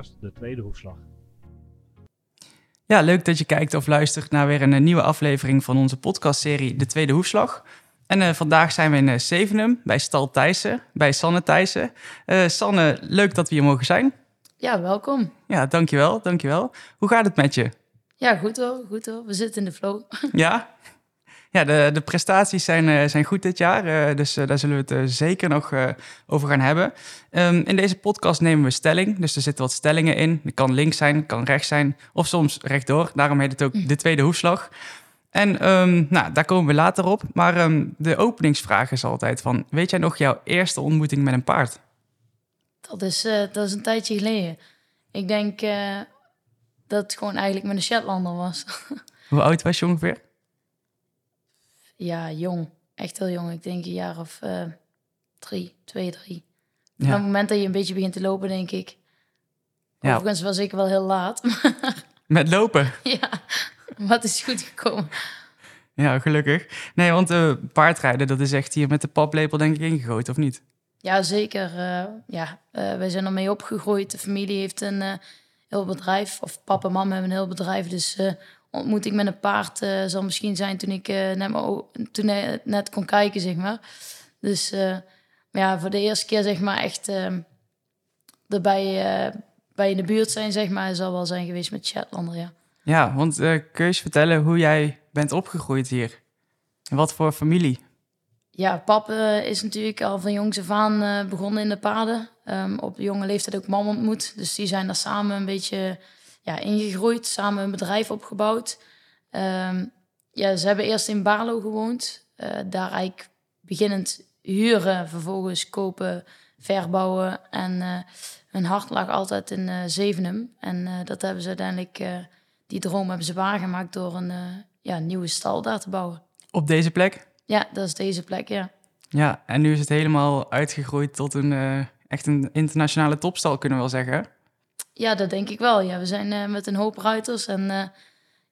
podcast De Tweede Hoefslag. Ja, leuk dat je kijkt of luistert naar weer een eh, nieuwe aflevering van onze podcastserie De Tweede Hoefslag. En uh, vandaag zijn we in uh, Zevenum bij Stal Thijssen, bij Sanne Thijssen. Uh, Sanne, leuk dat we hier mogen zijn. Ja, welkom. Ja, dankjewel, dankjewel. Hoe gaat het met je? Ja, goed hoor, goed hoor. We zitten in de flow. Ja? Ja, de, de prestaties zijn, uh, zijn goed dit jaar, uh, dus uh, daar zullen we het zeker nog over gaan hebben. Um, in deze podcast nemen we stelling, dus er zitten wat stellingen in. Het kan links zijn, kan rechts zijn, of soms rechtdoor. Daarom heet het ook de tweede hoefslag. En um, nou, daar komen we later op. Maar um, de openingsvraag is altijd van... weet jij nog jouw eerste ontmoeting met een paard? Dat is, dat is een tijdje geleden. Ik denk dat het gewoon eigenlijk met een Shetlander was. Hoe oud was je ongeveer? Ja, jong. Echt heel jong. Ik denk een jaar of uh, drie, twee, drie. Ja. Op het moment dat je een beetje begint te lopen, denk ik. Ja. Overigens was ik wel heel laat. Met lopen? ja, het is goed gekomen. Ja, gelukkig. Nee, want uh, paardrijden, dat is echt hier met de paplepel denk ik ingegooid, of niet? Ja, zeker. Uh, ja, uh, wij zijn ermee opgegroeid. De familie heeft een heel bedrijf, of papa en mama hebben een heel bedrijf. Dus ontmoeting met een paard uh, zal misschien zijn toen ik uh, net, toen, uh, net kon kijken, zeg maar. Dus ja, voor de eerste keer, zeg maar, echt erbij bij in de buurt zijn, zeg maar, zal wel zijn geweest met Shetlander, ja. Ja, want kun je eens vertellen hoe jij bent opgegroeid hier? En wat voor familie? Ja, pap is natuurlijk al van jongs af aan begonnen in de paarden. Um, op jonge leeftijd ook mam ontmoet. Dus die zijn daar samen een beetje ja, ingegroeid, samen een bedrijf opgebouwd. Um, ja, ze hebben eerst in Barlo gewoond. Uh, daar eigenlijk beginnend huren, vervolgens kopen, verbouwen. En uh, hun hart lag altijd in uh, Zevenum. En dat hebben ze uiteindelijk, die droom hebben ze waargemaakt door een ja, nieuwe stal daar te bouwen. Op deze plek? Ja, dat is deze plek, ja. Ja, en nu is het helemaal uitgegroeid tot een echt een internationale topstal, kunnen we wel zeggen. Ja, dat denk ik wel. Ja, we zijn uh, met een hoop ruiters en uh,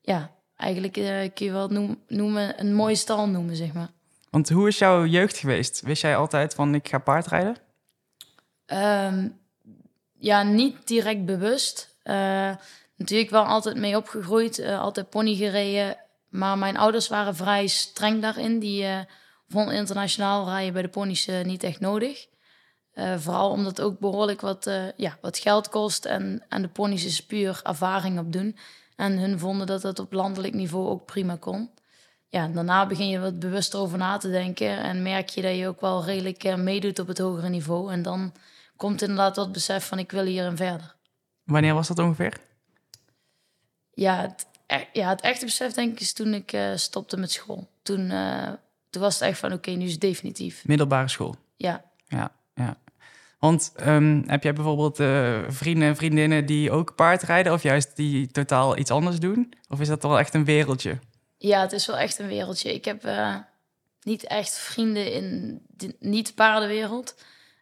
ja, eigenlijk uh, kun je wel noem, noemen, een mooie stal noemen, zeg maar. Want hoe is jouw jeugd geweest? Wist jij altijd van ik ga paardrijden? Um, ja, niet direct bewust. natuurlijk wel altijd mee opgegroeid, altijd pony gereden. Maar mijn ouders waren vrij streng daarin. Die vonden internationaal rijden bij de ponies niet echt nodig. Uh, vooral omdat het ook behoorlijk wat, uh, ja, wat geld kost. En, en de ponies is puur ervaring op doen. En hun vonden dat dat op landelijk niveau ook prima kon. Ja, daarna begin je wat bewuster over na te denken. En merk je dat je ook wel redelijk uh, meedoet op het hogere niveau. En dan komt inderdaad dat besef van ik wil hier en verder. Wanneer was dat ongeveer? Ja, het, e ja, het echte besef denk ik is toen ik stopte met school. Toen, toen was het echt van oké, okay, nu is het definitief. Middelbare school? Ja. Ja, ja. Want um, heb jij bijvoorbeeld uh, vrienden en vriendinnen die ook paardrijden... of juist die totaal iets anders doen? Of is dat wel echt een wereldje? Ja, het is wel echt een wereldje. Ik heb uh, niet echt vrienden in de niet-paardenwereld.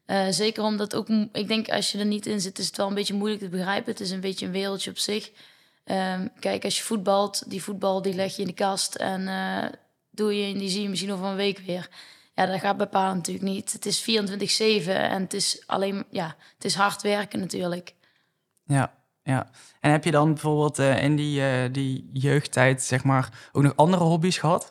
Uh, zeker omdat ook, ik denk als je er niet in zit, is het wel een beetje moeilijk te begrijpen. Het is een beetje een wereldje op zich. Um, kijk, als je voetbalt, die voetbal die leg je in de kast en doe je, en die zie je misschien over een week weer. Ja, dat gaat bij paarden natuurlijk niet. Het is 24-7 en het is alleen, ja, het is hard werken natuurlijk. Ja, ja. En heb je dan bijvoorbeeld uh, in die, uh, die jeugdtijd, zeg maar, ook nog andere hobby's gehad?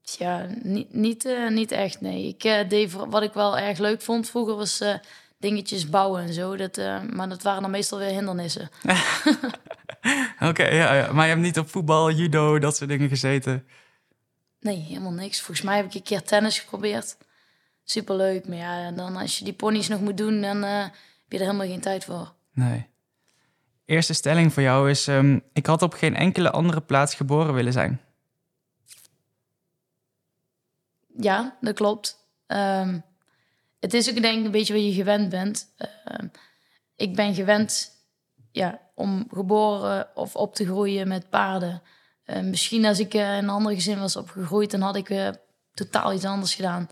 Ja, niet, niet, uh, niet echt, nee. Ik deed wat ik wel erg leuk vond vroeger was dingetjes bouwen en zo. Dat, maar dat waren dan meestal weer hindernissen. Oké, okay, ja, ja, maar je hebt niet op voetbal, judo, dat soort dingen gezeten? Nee, helemaal niks. Volgens mij heb ik een keer tennis geprobeerd. Superleuk. Maar ja, dan als je die ponies nog moet doen, dan uh, heb je er helemaal geen tijd voor. Nee. Eerste stelling voor jou is: um, ik had op geen enkele andere plaats geboren willen zijn. Ja, dat klopt. Um, het is ook denk ik een beetje wat je gewend bent. Uh, ik ben gewend ja, om geboren of op te groeien met paarden. Uh, misschien als ik uh, in een ander gezin was opgegroeid, dan had ik uh, totaal iets anders gedaan.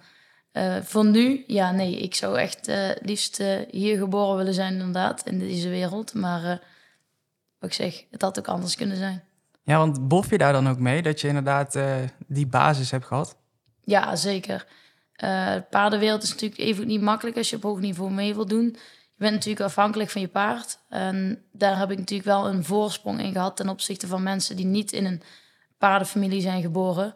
voor nu, ja, nee, ik zou echt liefst hier geboren willen zijn, inderdaad, in deze wereld. Maar wat ik zeg, het had ook anders kunnen zijn. Ja, want bof je daar dan ook mee dat je inderdaad die basis hebt gehad? Ja, zeker. de paardenwereld is natuurlijk even niet makkelijk als je op hoog niveau mee wil doen. Je bent natuurlijk afhankelijk van je paard. En daar heb ik natuurlijk wel een voorsprong in gehad ten opzichte van mensen die niet in een paardenfamilie zijn geboren.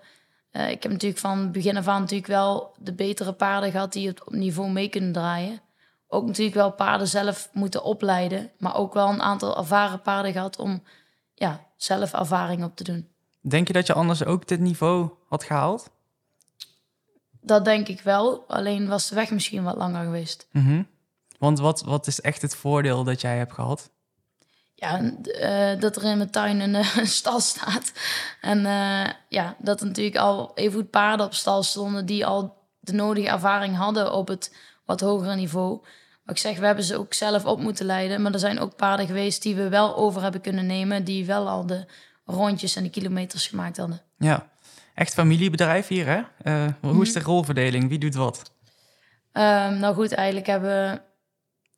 Eh, ik heb natuurlijk van begin af aan natuurlijk wel de betere paarden gehad die het op niveau mee kunnen draaien. Ook natuurlijk wel paarden zelf moeten opleiden, maar ook wel een aantal ervaren paarden gehad om ja, zelf ervaring op te doen. Denk je dat je anders ook dit niveau had gehaald? Dat denk ik wel, alleen was de weg misschien wat langer geweest. Mhm. Want wat, wat is echt het voordeel dat jij hebt gehad? Ja, uh, dat er in mijn tuin een, uh, stal staat. En uh, ja, dat er natuurlijk al even goed paarden op stal stonden... die al de nodige ervaring hadden op het wat hogere niveau. Maar ik zeg, we hebben ze ook zelf op moeten leiden. Maar er zijn ook paarden geweest die we wel over hebben kunnen nemen... die wel al de rondjes en de kilometers gemaakt hadden. Ja, echt familiebedrijf hier, hè? Hoe is mhm. de rolverdeling? Wie doet wat? Um, nou goed, eigenlijk hebben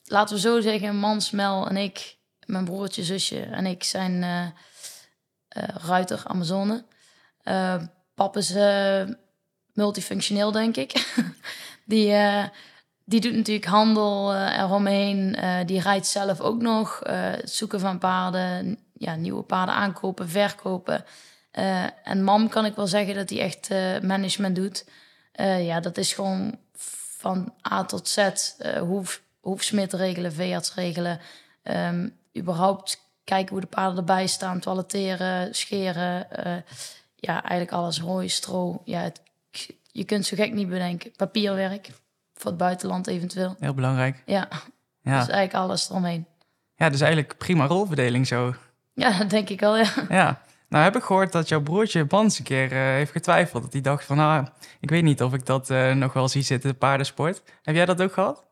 laten we zo zeggen, Mansmel en ik, mijn broertje, zusje en ik zijn uh, uh, ruiter Amazone. Uh, pap is multifunctioneel, denk ik. die, die doet natuurlijk handel eromheen. die rijdt zelf ook nog. zoeken van paarden, ja, nieuwe paarden aankopen, verkopen. en mam kan ik wel zeggen dat hij echt management doet. ja, dat is gewoon van A tot Z. hoe hoefsmid regelen, veearts regelen. Um, überhaupt kijken hoe de paarden erbij staan, toiletteren, scheren. Uh, ja, eigenlijk alles. Hooi, stro. Ja, het, je kunt zo gek niet bedenken. Papierwerk voor het buitenland eventueel. Heel belangrijk. Ja, ja. dus eigenlijk alles eromheen. Ja, dus eigenlijk prima rolverdeling zo. Ja, dat denk ik wel, ja. Ja. Nou heb ik gehoord dat jouw broertje Bans een keer uh, heeft getwijfeld. Dat hij dacht van, nou, ik weet niet of ik dat uh, nog wel zie zitten, paardensport. Heb jij dat ook gehad?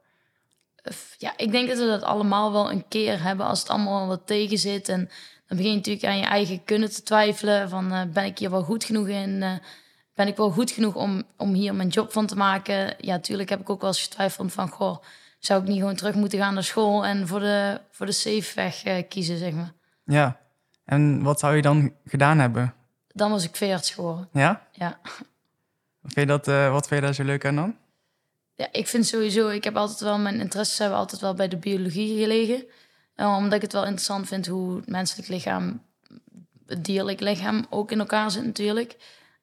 Ja, ik denk dat we dat allemaal wel een keer hebben als het allemaal wat tegen zit. En dan begin je natuurlijk aan je eigen kunnen te twijfelen. Van uh, ben ik hier wel goed genoeg in? Uh, ben ik wel goed genoeg om, om hier mijn job van te maken? Ja, natuurlijk heb ik ook wel eens getwijfeld van... Goh, zou ik niet gewoon terug moeten gaan naar school en voor de, voor de safe weg uh, kiezen, zeg maar. Ja, en wat zou je dan gedaan hebben? Dan was ik veertig geworden. Ja? Ja. Vind je dat, wat vind je daar zo leuk aan dan? Ja, ik vind sowieso, ik heb altijd wel, mijn interesses hebben altijd wel bij de biologie gelegen. Uh, omdat ik het wel interessant vind hoe het menselijk lichaam, het dierlijk lichaam ook in elkaar zit natuurlijk.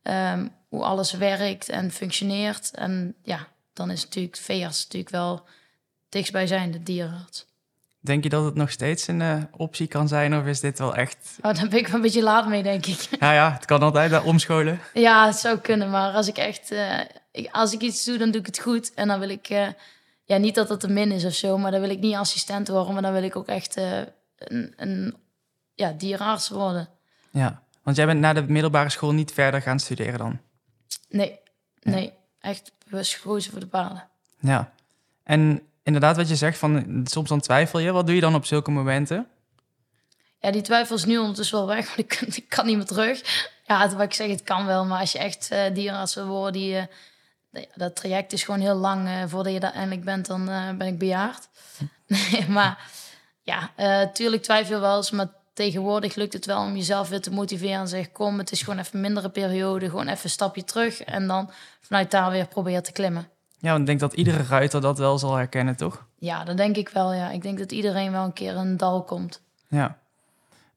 Um, hoe alles werkt en functioneert. En ja, dan is natuurlijk veearts natuurlijk wel dichtstbijzijnde dierenarts. Denk je dat het nog steeds een uh, optie kan zijn of is dit wel echt... Oh, daar ben ik wel een beetje laat mee, denk ik. Ja, ja het kan altijd uh, omscholen. Ja, het zou kunnen, maar als ik echt... Uh, ik, als ik iets doe, dan doe ik het goed. En dan wil ik... ja, niet dat het een min is of zo, maar dan wil ik niet assistent worden. Maar dan wil ik ook echt een, een ja, dierenarts worden. Ja, want jij bent na de middelbare school niet verder gaan studeren dan? Nee, nee. Echt bewust gekozen voor de paarden. Ja. En inderdaad wat je zegt, van soms dan twijfel je. Wat doe je dan op zulke momenten? Ja, die twijfel is nu ondertussen wel weg, want ik, ik kan niet meer terug. Ja, wat ik zeg, het kan wel, maar als je echt uh, dierenarts wil worden, die, uh, dat traject is gewoon heel lang. Uh, voordat je daar eindelijk bent, dan ben ik bejaard. nee, maar ja, tuurlijk twijfel wel eens, maar tegenwoordig lukt het wel om jezelf weer te motiveren en zeg kom, het is gewoon even een mindere periode, gewoon even een stapje terug en dan vanuit daar weer proberen te klimmen. Ja, want ik denk dat iedere ruiter dat wel zal herkennen, toch? Ja, dat denk ik wel, ja. Ik denk dat iedereen wel een keer een dal komt. Ja.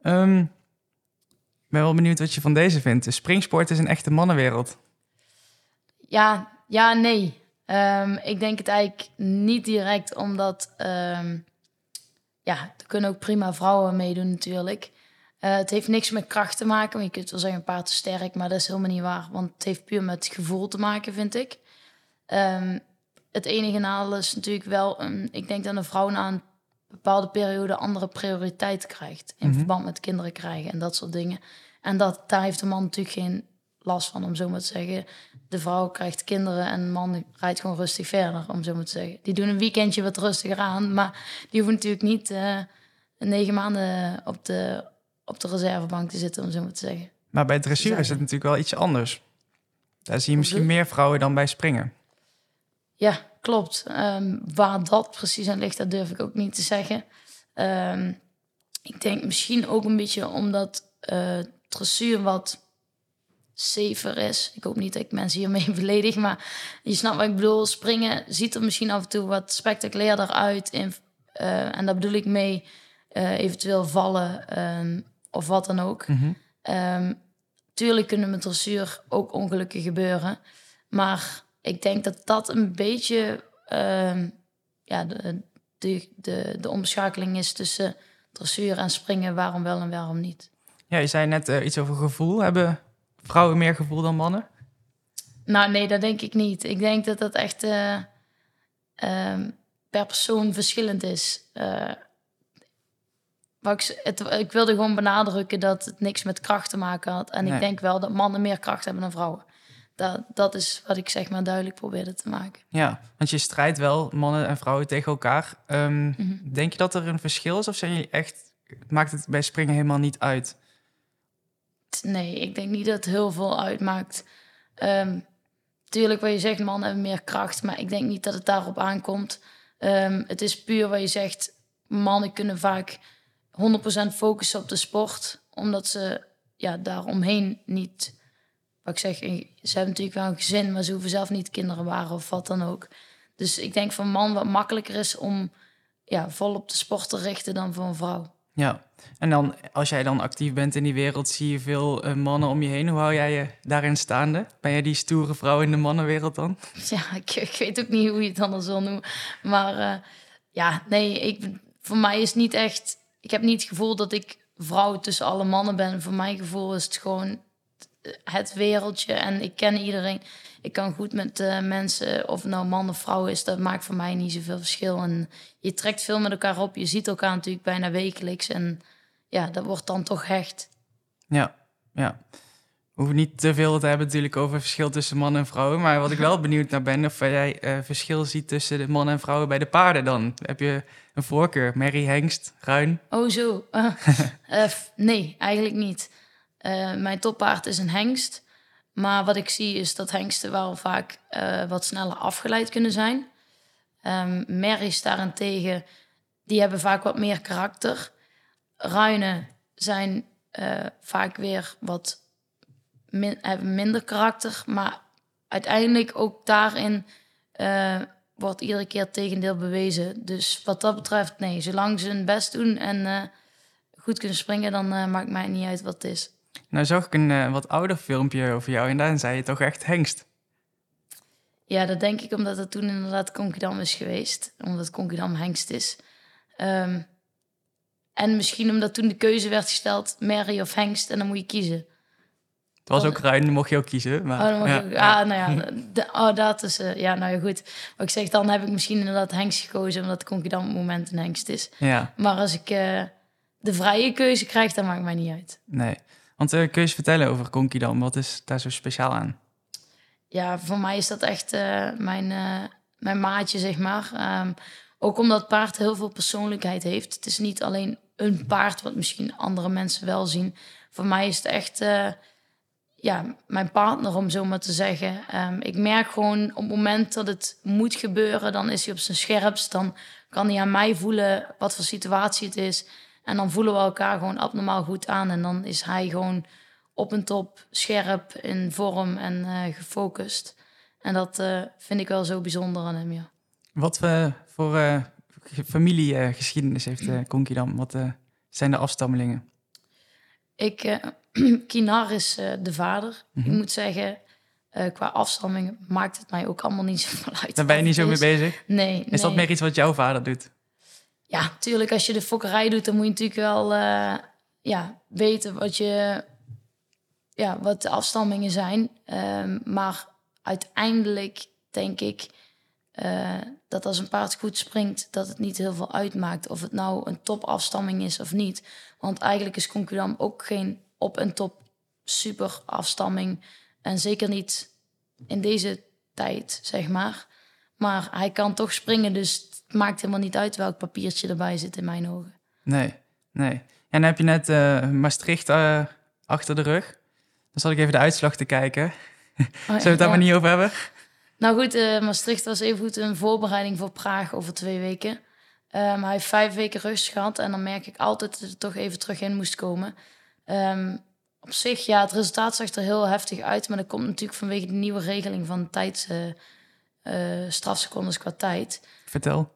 Um, ik ben wel benieuwd wat je van deze vindt. De springsport is een echte mannenwereld. Ja, ja, nee. Um, ik denk het eigenlijk niet direct, omdat... Um, ja, er kunnen ook prima vrouwen meedoen natuurlijk. Uh, het heeft niks met kracht te maken. Je kunt wel zeggen een paard te sterk, maar dat is helemaal niet waar. Want het heeft puur met gevoel te maken, vind ik. Um, het enige nadeel is natuurlijk wel, ik denk dat een vrouw na een bepaalde periode andere prioriteit krijgt. In mhm. verband met kinderen krijgen en dat soort dingen. En dat, daar heeft de man natuurlijk geen last van, om zo maar te zeggen. De vrouw krijgt kinderen en de man rijdt gewoon rustig verder, om zo maar te zeggen. Die doen een weekendje wat rustiger aan, maar die hoeven natuurlijk niet uh, negen maanden op de, op de reservebank te zitten, om zo maar te zeggen. Maar bij dressuur is het natuurlijk wel iets anders. Daar zie je misschien meer vrouwen dan bij springen. Ja, klopt. Um, waar dat precies aan ligt, dat durf ik ook niet te zeggen. Um, ik denk misschien ook een beetje omdat uh, dressuur wat safer is. Ik hoop niet dat ik mensen hiermee beledig, maar je snapt wat ik bedoel. Springen ziet er misschien af en toe wat spectaculairder uit in, Eh, en daar bedoel ik mee eh, eventueel vallen ehm, of wat dan ook. Mhm. Ehm, tuurlijk kunnen met dressuur ook ongelukken gebeuren. Maar ik denk dat dat een beetje ehm, ja, de, de, de, de omschakeling is tussen dressuur en springen. Waarom wel en waarom niet. Ja, je zei net eh, iets over gevoel. Hebben vrouwen meer gevoel dan mannen? Nou, nee, dat denk ik niet. Ik denk dat dat echt eh, ehm, per persoon verschillend is. Eh, wat ik, het, ik wilde gewoon benadrukken dat het niks met kracht te maken had. En Nee. ik denk wel dat mannen meer kracht hebben dan vrouwen. Dat, dat is wat ik zeg maar duidelijk probeerde te maken. Ja, want je strijdt wel mannen en vrouwen tegen elkaar. Ehm, Mhm. Denk je dat er een verschil is of zijn jullie echt... Maakt het bij springen helemaal niet uit? Nee, ik denk niet dat het heel veel uitmaakt. Ehm tuurlijk, wat je zegt, mannen hebben meer kracht, maar ik denk niet dat het daarop aankomt. Ehm, het is puur wat je zegt, mannen kunnen vaak 100% focussen op de sport, omdat ze ja, daaromheen niet, wat ik zeg, ze hebben natuurlijk wel een gezin, maar ze hoeven zelf niet kinderen waren of wat dan ook. Dus ik denk voor een man wat makkelijker is om ja, vol op de sport te richten dan voor een vrouw. Ja, en dan als jij dan actief bent in die wereld, zie je veel eh, mannen om je heen. Hoe hou jij je daarin staande? Ben jij die stoere vrouw in de mannenwereld dan? Ja, ik, ik weet ook niet hoe je het anders wil noemen. Maar eh, ja, nee, ik, voor mij is niet echt... Ik heb niet het gevoel dat ik vrouw tussen alle mannen ben. Voor mijn gevoel is het gewoon het wereldje. En ik ken iedereen. Ik kan goed met eh, mensen, of het nou man of vrouw is... dat maakt voor mij niet zoveel verschil. En je trekt veel met elkaar op. Je ziet elkaar natuurlijk bijna wekelijks. En ja, dat wordt dan toch hecht. Ja, ja. We hoeven niet te veel te hebben natuurlijk over verschil tussen mannen en vrouwen. Maar wat ik wel benieuwd naar ben, of jij eh, verschil ziet tussen de mannen en vrouwen bij de paarden dan. Heb je een voorkeur? Merrie, hengst, ruin? Oh, zo. Eh, nee, eigenlijk niet. Eh, mijn toppaard is een hengst. Maar wat ik zie is dat hengsten wel vaak eh, wat sneller afgeleid kunnen zijn. Ehm merries daarentegen, die hebben vaak wat meer karakter. Ruinen zijn eh, vaak weer wat hebben minder karakter. Maar uiteindelijk ook daarin wordt iedere keer het tegendeel bewezen. Dus wat dat betreft, nee. Zolang ze hun best doen en goed kunnen springen, dan maakt mij niet uit wat het is. Nou zag ik een eh, wat ouder filmpje over jou en daarin zei je toch echt hengst. Ja, dat denk ik omdat het toen inderdaad Konkidam is geweest. Omdat Konkidam hengst is. Ehm, en misschien omdat toen de keuze werd gesteld, Mary of hengst. En dan moet je kiezen. Het was Oh. ook ruin, dan mocht je ook kiezen. Maar, Oh, ja, ik ja. Ah, nou ja, de- oh, dat is... eh, ja, nou ja, goed. Wat ik zeg, dan heb ik misschien inderdaad hengst gekozen... omdat Konkidam moment een hengst is. ja, Maar als ik eh, de vrije keuze krijg, dan maakt mij niet uit. nee. Want eh, kun je eens vertellen over Konkidam? Wat is daar zo speciaal aan? Ja, voor mij is dat echt eh, mijn, eh, mijn maatje, zeg maar. Ehm, ook omdat paard heel veel persoonlijkheid heeft. Het is niet alleen een paard wat misschien andere mensen wel zien. Voor mij is het echt ja, mijn partner, om zo maar te zeggen. Ehm, ik merk gewoon op het moment dat het moet gebeuren, dan is hij op zijn scherpst. Dan kan hij aan mij voelen wat voor situatie het is. En dan voelen we elkaar gewoon abnormaal goed aan. En dan is hij gewoon op een top, scherp, in vorm en eh, gefocust. En dat eh, vind ik wel zo bijzonder aan hem, ja. Wat eh, voor familiegeschiedenis heeft eh Konkidam? Wat zijn de afstammelingen? Ik, Kinar is de vader. Ik moet zeggen, qua afstamming maakt het mij ook allemaal niet zoveel uit. Daar ben je niet zo mee is. bezig. Nee, Is dat meer iets wat jouw vader doet? Ja, tuurlijk, als je de fokkerij doet, dan moet je natuurlijk wel eh, ja, weten wat, je, ja, wat de afstammingen zijn. Ehm, maar uiteindelijk denk ik eh, dat als een paard goed springt, dat het niet heel veel uitmaakt of het nou een topafstamming is of niet. Want eigenlijk is Concudam ook geen op- en top super afstamming. En zeker niet in deze tijd, zeg maar. Maar hij kan toch springen, dus het maakt helemaal niet uit welk papiertje erbij zit in mijn ogen. Nee, nee. En dan heb je net eh, Maastricht eh, achter de rug. Dan zal ik even de uitslag te kijken. Zullen we het daar Ja. maar niet over hebben? Nou goed, eh, Maastricht was even goed een voorbereiding voor Praag over twee weken. Ehm, hij heeft vijf weken rust gehad en dan merk ik altijd dat er toch even terug in moest komen. Ehm, op zich, ja, het resultaat zag er heel heftig uit, maar dat komt natuurlijk vanwege de nieuwe regeling van tijds, eh, strafsecondes qua tijd. Vertel,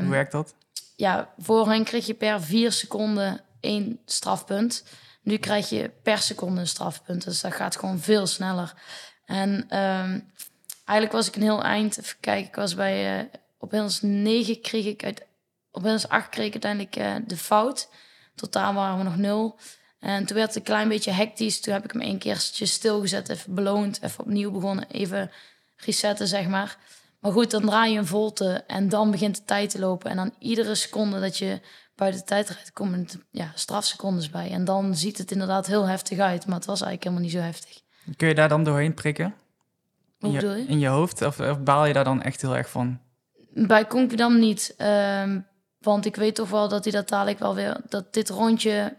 hoe werkt dat? ja, voorheen kreeg je per vier seconden één strafpunt. Nu krijg je per seconde een strafpunt. Dus dat gaat gewoon veel sneller. En ehm, eigenlijk was ik een heel eind. Even kijken, ik was bij... Uh, op Hils 9 kreeg ik uit... Op Hils 8 kreeg ik uiteindelijk uh, de fout. Totaal waren we nog nul. En toen werd het een klein beetje hectisch. Toen heb ik hem een keertje stilgezet, even beloond, even opnieuw begonnen, even resetten, zeg maar. Maar goed, dan draai je een volte en dan begint de tijd te lopen. En dan iedere seconde dat je buiten de tijd rijdt, komen ja, strafsecondes bij. En dan ziet het inderdaad heel heftig uit, maar het was eigenlijk helemaal niet zo heftig. Kun je daar dan doorheen prikken? Hoe bedoel je? In je hoofd? Of, of baal je daar dan echt heel erg van? Bij Conquidam niet. Ehm, want ik weet toch wel dat hij dat dadelijk wel weer... dat dit rondje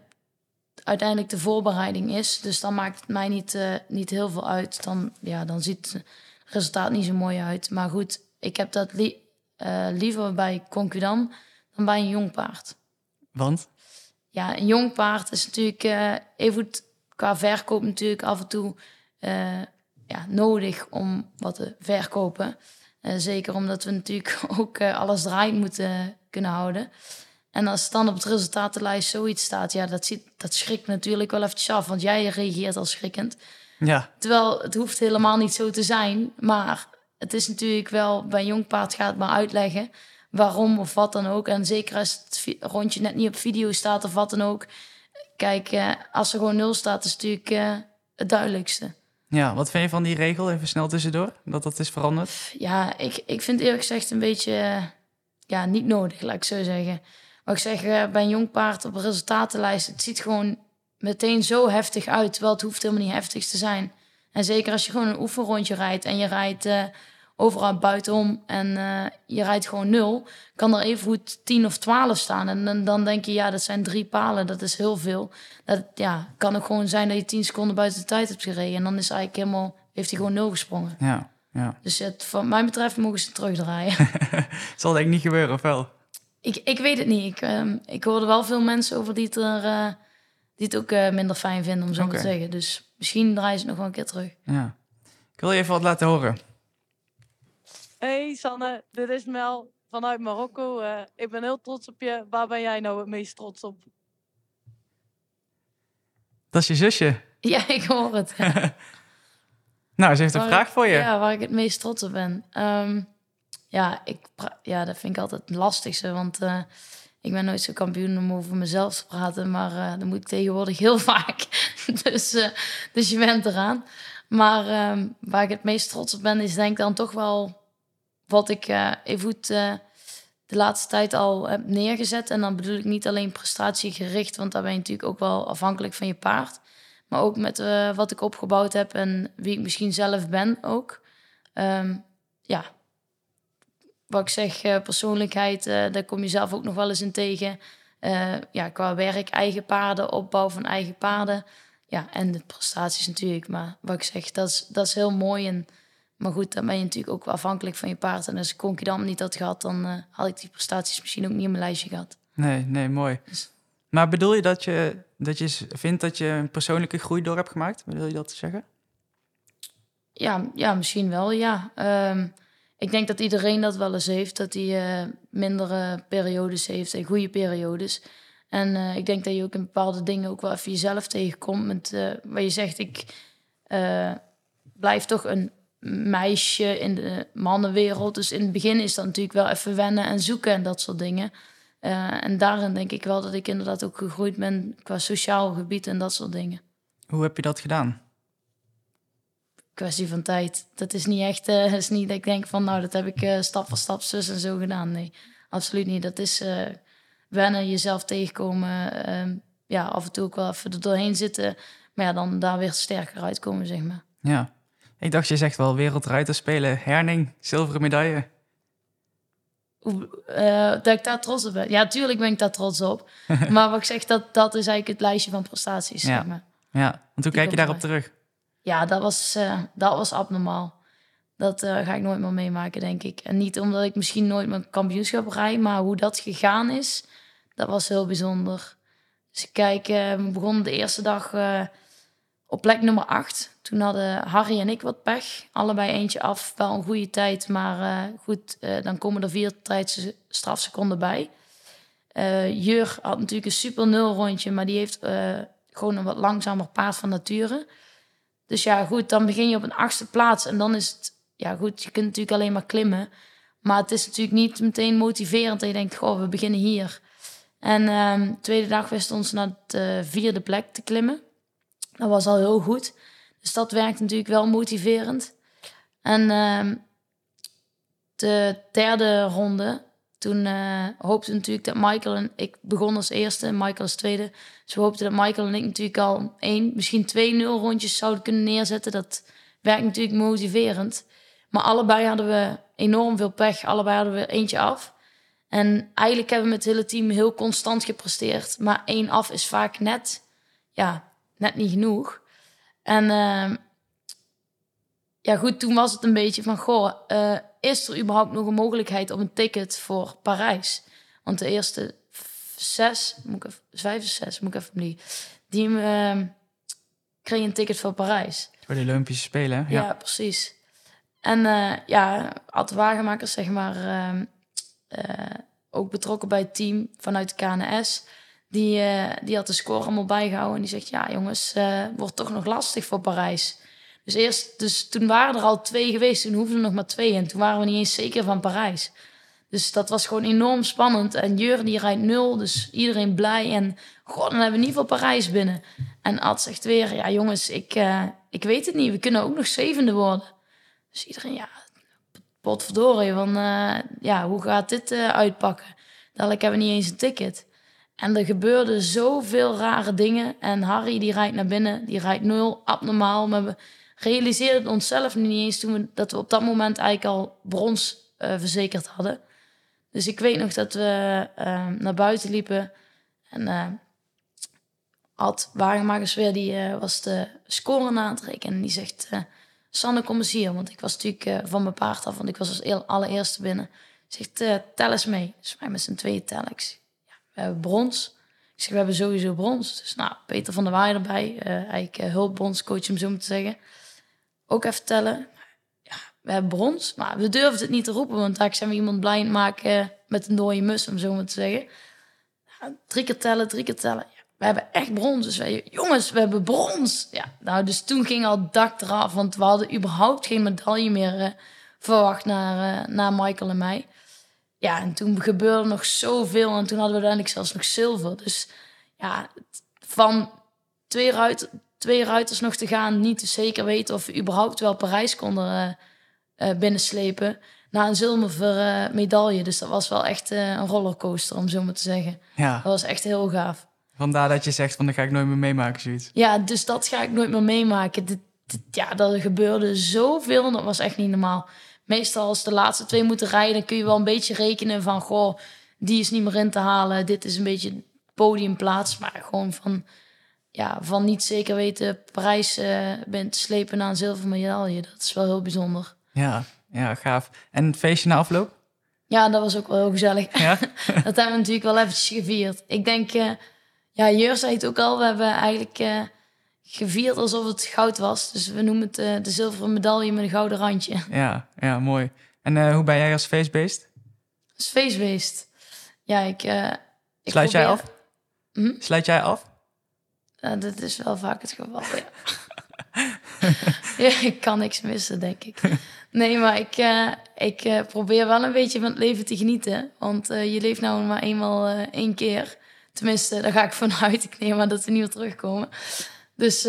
uiteindelijk de voorbereiding is. Dus dan maakt het mij niet, uh, niet heel veel uit. Dan, ja, dan ziet resultaat niet zo mooi uit. Maar goed, ik heb dat li uh, liever bij Conquidam dan bij een jong paard. Want? Ja, een jong paard is natuurlijk uh, even goed qua verkoop natuurlijk af en toe ja, nodig om wat te verkopen. zeker omdat we natuurlijk ook alles draaiend moeten kunnen houden. En als dan op het resultatenlijst zoiets staat, ja, dat, ziet, dat schrikt natuurlijk wel eventjes af. Want jij reageert al schrikkend. Ja. Terwijl het hoeft helemaal niet zo te zijn. Maar het is natuurlijk wel, bij jong paard gaat maar uitleggen waarom of wat dan ook. En zeker als het rondje net niet op video staat of wat dan ook. Kijk, eh, als er gewoon nul staat, is het natuurlijk uh, het duidelijkste. Ja, wat vind je van die regel, even snel tussendoor, dat dat is veranderd? Ja, ik, ik vind eerlijk gezegd een beetje uh, ja, niet nodig, laat ik zo zeggen. Maar ik zeg, bij een jong paard op resultatenlijst, het ziet gewoon meteen zo heftig uit. Terwijl het hoeft helemaal niet heftig te zijn. En zeker als je gewoon een oefenrondje rijdt en je rijdt uh, overal buitenom en uh, je rijdt gewoon nul, kan er even goed 10 of 12 staan. En dan, dan denk je, ja, dat zijn drie palen, dat is heel veel. Dat ja, kan ook gewoon zijn dat je 10 seconden buiten de tijd hebt gereden. En dan is eigenlijk helemaal, heeft hij gewoon nul gesprongen. Ja, ja. Dus het, van mij betreft mogen ze terugdraaien. Zal denk ik niet gebeuren, of wel? Ik, ik weet het niet. Ik, uh, ik hoorde wel veel mensen over die het, er, uh, die het ook uh, minder fijn vinden, om zo okay. te zeggen. Dus misschien draaien ze het nog wel een keer terug. Ja. Ik wil je even wat laten horen. Hey Sanne, dit is Mel vanuit Marokko. ik ben heel trots op je. Waar ben jij nou het meest trots op? Dat is je zusje. Ja, ik hoor het. nou, ze heeft een waar vraag ik, voor je. Ja, waar ik het meest trots op ben. Um, ja, ik, ja, dat vind ik altijd het lastigste. Want uh, ik ben nooit zo kampioen om over mezelf te praten. Maar uh, moet ik tegenwoordig heel vaak. dus, uh, dus je bent eraan. Maar um, waar ik het meest trots op ben, is denk ik dan toch wel wat ik even goed de laatste tijd al heb neergezet. En dan bedoel ik niet alleen prestatiegericht, want daar ben je natuurlijk ook wel afhankelijk van je paard. Maar ook met wat ik opgebouwd heb en wie ik misschien zelf ben ook. Um, ja, wat ik zeg, uh, persoonlijkheid, uh, daar kom je zelf ook nog wel eens in tegen. Uh, ja, qua werk, eigen paarden, opbouw van eigen paarden. Ja, en de prestaties natuurlijk. Maar wat ik zeg, dat is, dat is heel mooi. En, maar goed, dan ben je natuurlijk ook afhankelijk van je paard. En als ik Conquidam niet had gehad, dan had ik die prestaties misschien ook niet in mijn lijstje gehad. Nee, nee, mooi. Dus... Maar bedoel je dat je, dat je vindt dat je een persoonlijke groei door hebt gemaakt? Wil je dat zeggen? Ja, ja misschien wel, ja. Um, ik denk dat iedereen dat wel eens heeft, dat hij uh, mindere periodes heeft en goede periodes. En uh, ik denk dat je ook in bepaalde dingen ook wel even jezelf tegenkomt. Met, waar je zegt, ik blijf toch een meisje in de mannenwereld. Dus in het begin is dat natuurlijk wel even wennen en zoeken en dat soort dingen. en daarin denk ik wel dat ik inderdaad ook gegroeid ben qua sociaal gebied en dat soort dingen. Hoe heb je dat gedaan? Kwestie van tijd. Dat is niet echt, uh, is niet dat ik denk van, nou, dat heb ik uh, stap voor stap zus en zo gedaan. Nee, absoluut niet. Dat is uh, wennen, jezelf tegenkomen. Uh, ja, af en toe ook wel even er doorheen zitten. Maar ja, dan daar weer sterker uitkomen, zeg maar. Ja, ik dacht, je zegt wel wereldruiter spelen, herning, zilveren medaille. dat ik daar trots op ben. Ja, tuurlijk ben ik daar trots op. maar wat ik zeg, dat, dat is eigenlijk het lijstje van prestaties, ja. zeg maar. Ja, want hoe kijk je daarop terug? Ja, dat was, uh, dat was abnormaal. Dat uh, ga ik nooit meer meemaken, denk ik. En niet omdat ik misschien nooit mijn kampioenschap rijd, maar hoe dat gegaan is, dat was heel bijzonder. Dus kijk, uh, we begonnen de eerste dag op plek nummer 8. Toen hadden Harry en ik wat pech. Allebei eentje af, wel een goede tijd, maar goed, dan komen er vier tijdse strafseconden bij. Eh, Jur had natuurlijk een super nul rondje, maar die heeft eh, gewoon een wat langzamer paard van nature. Dus ja, goed, dan begin je op een achtste plaats. En dan is het, ja goed, je kunt natuurlijk alleen maar klimmen. Maar het is natuurlijk niet meteen motiverend dat je denkt, goh, we beginnen hier. En ehm tweede dag wisten ons naar de vierde plek te klimmen. Dat was al heel goed. Dus dat werkt natuurlijk wel motiverend. En ehm, de derde ronde, toen eh, hoopten natuurlijk dat Michael en ik begon als eerste en Michael als tweede. Dus we hoopten dat Michael en ik natuurlijk al één, misschien twee nul rondjes zouden kunnen neerzetten. Dat werkt natuurlijk motiverend. Maar allebei hadden we enorm veel pech. Allebei hadden we eentje af. En eigenlijk hebben we met het hele team heel constant gepresteerd. Maar één af is vaak net, ja, net niet genoeg. En ehm, ja, goed, toen was het een beetje van, goh, eh, is er überhaupt nog een mogelijkheid op een ticket voor Parijs? Want de eerste zes, moet ik even, vijf of zes, moet ik even die, die ehm kregen een ticket voor Parijs. Voor de Olympische Spelen. hè? Ja, precies. En eh, ja, Ad Wagenmakers, zeg maar, ehm, eh, ook betrokken bij het team vanuit de KNS. Die, eh, die had de score allemaal bijgehouden. En die zegt, ja jongens, wordt toch nog lastig voor Parijs. Dus, eerst, dus toen waren er al twee geweest, toen hoefden er nog maar twee. En toen waren we niet eens zeker van Parijs. Dus dat was gewoon enorm spannend. En Jur die rijdt nul, dus iedereen blij. En god, dan hebben we in ieder geval Parijs binnen. En Ad zegt weer, ja jongens, ik, eh, ik weet het niet. We kunnen ook nog zevende worden. Dus iedereen, ja, potverdorie. Van, eh, ja, hoe gaat dit eh, uitpakken? Dadelijk hebben we niet eens een ticket. En er gebeurden zoveel rare dingen. En Harry die rijdt naar binnen, die rijdt nul, abnormaal. Maar we realiseerden onszelf niet eens toen we, dat we op dat moment eigenlijk al brons eh, verzekerd hadden. Dus ik weet nog dat we eh, naar buiten liepen. En eh Ad Wagenmakers weer, die was de score aan het. En die zegt, Sanne, kom eens hier. Want ik was natuurlijk van mijn paard af, want ik was als allereerste binnen. Zegt, tel eens mee. Dus wij met z'n tweeën tellen. Ja, we hebben brons. Ik zeg, we hebben sowieso brons. Dus nou, Peter van der Waai erbij. eigenlijk uh, hulpbondscoach, om zo maar te zeggen. Ook even tellen. Ja, we hebben brons. Maar we durfden het niet te roepen, want daar zijn we iemand het maken met een dode mus, om zo maar te zeggen. Ja, drie keer tellen, drie keer tellen. We hebben echt brons. Dus wij, jongens, we hebben brons. Ja, nou, dus toen ging al dak eraf, want we hadden überhaupt geen medaille meer eh, verwacht naar, eh, naar Michael en mij. Ja, en toen gebeurde nog zoveel en toen hadden we uiteindelijk zelfs nog zilver. Dus ja, van twee, ruit, twee ruiters nog te gaan, niet te zeker weten of we überhaupt wel Parijs konden eh, eh, binnenslepen. Naar een zilveren eh, medaille. Dus dat was wel echt een rollercoaster, om zo maar te zeggen. Ja, Dat was echt heel gaaf. vandaar dat je zegt van, dat ga ik nooit meer meemaken, zoiets. Ja, dus dat ga ik nooit meer meemaken. Dit, dit- ja, er gebeurde zoveel en dat was echt niet normaal. Meestal als de laatste twee moeten rijden, dan kun je wel een beetje rekenen van... goh, die is niet meer in te halen. Dit is een beetje podiumplaats. Maar gewoon van, ja, van niet zeker weten Parijs eh bent te slepen naar een zilveren medaille. Dat is wel heel bijzonder. Ja, ja, gaaf. En het feestje na afloop? Ja, dat was ook wel heel gezellig. Ja? dat hebben we natuurlijk wel eventjes gevierd. Ik denk, eh, ja, Jur zei het ook al. We hebben eigenlijk eh, gevierd alsof het goud was. Dus we noemen het de zilveren medaille met een gouden randje. Ja, ja, mooi. En hoe ben jij als feestbeest? Is feestbeest. Ja, ik... ik Sluit jij af? Hm? Sluit jij af? Ja, dat is wel vaak het geval, ja. ja. Ik kan niks missen, denk ik. Nee, maar ik, eh, ik eh, probeer wel een beetje van het leven te genieten. Want eh, je leeft nou maar eenmaal één keer. Tenminste, daar ga ik vanuit. Ik neem maar dat we niet meer terugkomen. Dus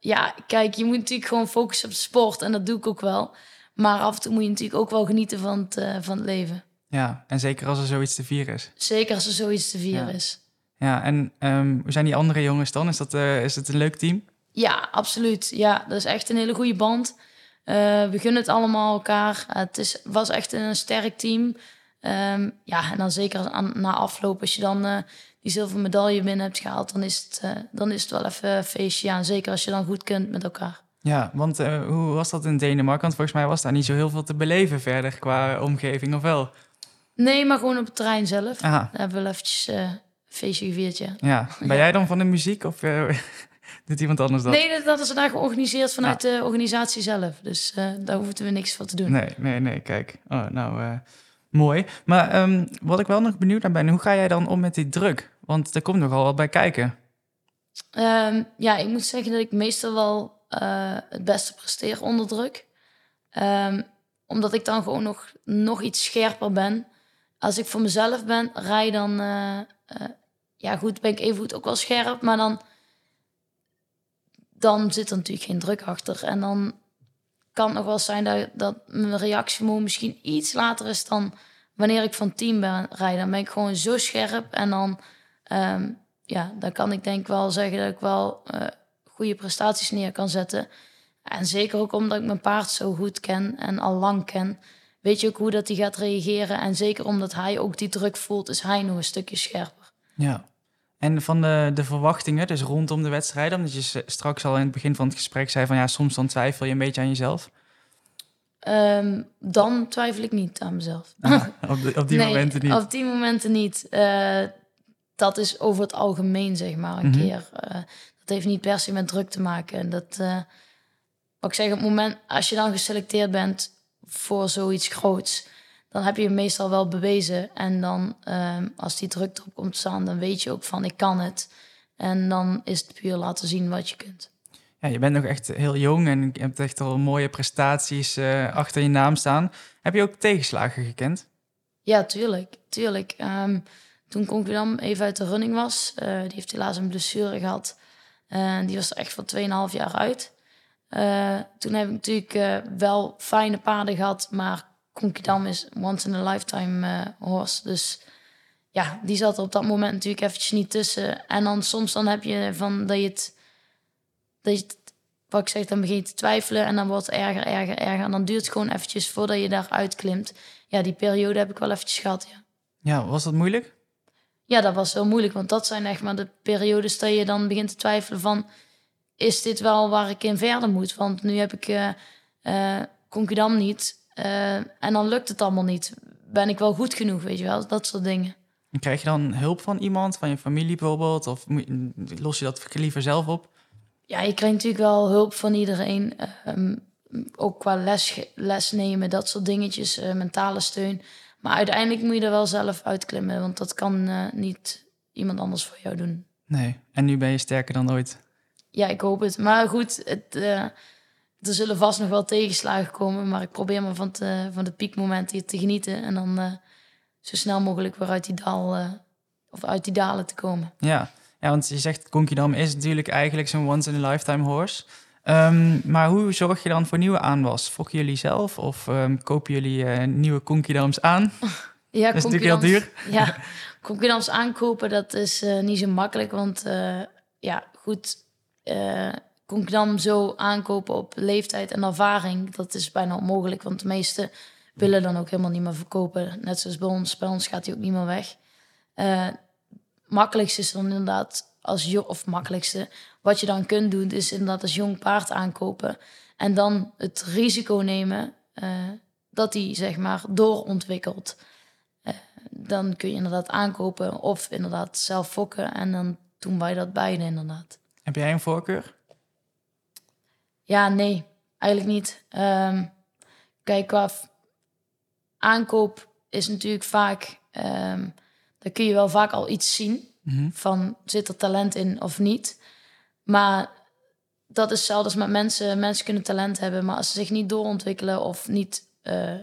ja, kijk, je moet natuurlijk gewoon focussen op de sport. En dat doe ik ook wel. Maar af en toe moet je natuurlijk ook wel genieten van het, van het leven. Ja, en zeker als er zoiets te vieren is. Zeker als er zoiets te vieren Ja. is. Ja, en ehm, hoe zijn die andere jongens dan? Is, dat, eh, is het een leuk team? Ja, absoluut. Ja, dat is echt een hele goede band. Eh, we gunnen het allemaal elkaar. Eh, het is, was echt een sterk team. Ehm, ja, en dan zeker aan, na afloop, als je dan die zilveren medaille binnen hebt gehaald, dan is het, dan is het wel even een feestje. Ja, en zeker als je dan goed kunt met elkaar. Ja, want hoe was dat in Denemarken? Want volgens mij was daar niet zo heel veel te beleven verder qua omgeving, of wel? Nee, maar gewoon op het terrein zelf. Aha, Dan hebben we wel eventjes feestje gevierd, ja. Ben jij dan van de muziek of eh, doet iemand anders dat? Nee, dat, dat is daar georganiseerd vanuit de organisatie zelf. Dus eh, daar hoefden we niks voor te doen. Nee, nee, nee, kijk. Oh, nou, eh, Mooi. Maar ehm, wat ik wel nog benieuwd naar ben, hoe ga jij dan om met die druk? Want er komt nogal wat bij kijken. Ehm, ja, ik moet zeggen dat ik meestal wel het beste presteer onder druk. Ehm, omdat ik dan gewoon nog, nog iets scherper ben. Als ik voor mezelf ben, rij dan... ja goed, ben ik even goed ook wel scherp. Maar dan, dan zit er natuurlijk geen druk achter. En dan kan het nog wel zijn dat, dat mijn reactievermogen misschien iets later is dan wanneer ik van team ben rijden. Dan ben ik gewoon zo scherp en dan, ehm, ja, dan kan ik denk wel zeggen dat ik wel eh, goede prestaties neer kan zetten. En zeker ook omdat ik mijn paard zo goed ken en al lang ken, weet je ook hoe dat hij gaat reageren. En zeker omdat hij ook die druk voelt, is hij nog een stukje scherper. Ja. En van de, de verwachtingen, dus rondom de wedstrijden, omdat je straks al in het begin van het gesprek zei van ja, soms dan twijfel je een beetje aan jezelf. Ehm, dan twijfel ik niet aan mezelf. op, de- op die nee, momenten niet. Op die momenten niet. Eh, dat is over het algemeen, zeg maar, een Mhm. keer. Eh, dat heeft niet per se met druk te maken. En dat, eh, wat ik zeg, op het moment als je dan geselecteerd bent voor zoiets groots, dan heb je je meestal wel bewezen. En dan, ehm, als die druk erop komt te staan, dan weet je ook van, ik kan het. En dan is het puur laten zien wat je kunt. Ja, je bent nog echt heel jong en je hebt echt al mooie prestaties eh, achter je naam staan. Heb je ook tegenslagen gekend? Ja, tuurlijk. tuurlijk. Ehm, toen Conquidam even uit de running was, eh, die heeft helaas een blessure gehad. En die was er echt voor 2,5 jaar uit. Eh, toen heb ik natuurlijk wel fijne paarden gehad, maar Conquidam is once in a lifetime eh, horse. Dus ja, die zat er op dat moment natuurlijk eventjes niet tussen. En dan soms dan heb je van dat je het, dat je het, wat ik zeg, dan begin je te twijfelen en dan wordt het erger, erger, erger. En dan duurt het gewoon eventjes voordat je daaruit klimt. Ja, die periode heb ik wel eventjes gehad, ja. Ja, was dat moeilijk? Ja, dat was heel moeilijk, want dat zijn echt maar de periodes dat je dan begint te twijfelen van... is dit wel waar ik in verder moet? Want nu heb ik eh, Concudam niet eh, en dan lukt het allemaal niet. Ben ik wel goed genoeg, weet je wel? Dat soort dingen. En krijg je dan hulp van iemand, van je familie bijvoorbeeld? Of los je dat liever zelf op? Ja, je krijgt natuurlijk wel hulp van iedereen. ehm, ook qua les, les nemen, dat soort dingetjes, eh, mentale steun. Maar uiteindelijk moet je er wel zelf uitklimmen, want dat kan eh, niet iemand anders voor jou doen. Nee. En nu ben je sterker dan ooit. Ja, ik hoop het. Maar goed, het, er zullen vast nog wel tegenslagen komen. Maar ik probeer me van, te, van de piekmomenten hier te genieten. En dan eh, zo snel mogelijk weer uit die, dal, eh, of uit die dalen te komen. Ja. ja, want je zegt Conquidam is natuurlijk eigenlijk zo'n once-in-a-lifetime horse. Ehm, maar hoe zorg je dan voor nieuwe aanwas? Fokken jullie zelf of ehm, kopen jullie eh, nieuwe Conquidams aan? Ja, Dat is natuurlijk heel concurrents- Ja, concurrents aankopen, dat is niet zo makkelijk. Want ja, goed, eh concurrent zo aankopen op leeftijd en ervaring, dat is bijna onmogelijk. Want de meesten willen dan ook helemaal niet meer verkopen. Net zoals bij ons, bij ons gaat hij ook niet meer weg. Eh makkelijkste is dan inderdaad als of makkelijkste, wat je dan kunt doen, is inderdaad als jong paard aankopen. En dan het risico nemen eh, dat hij zeg maar doorontwikkelt dan kun je inderdaad aankopen of inderdaad zelf fokken. En dan doen wij dat beide inderdaad. Heb jij een voorkeur? Ja, nee, eigenlijk niet. Ehm, kijk, qua aankoop is natuurlijk vaak... ehm daar kun je wel vaak al iets zien Mhm. van zit er talent in of niet. Maar dat is zelfs met mensen. Mensen kunnen talent hebben, maar als ze zich niet doorontwikkelen of niet eh,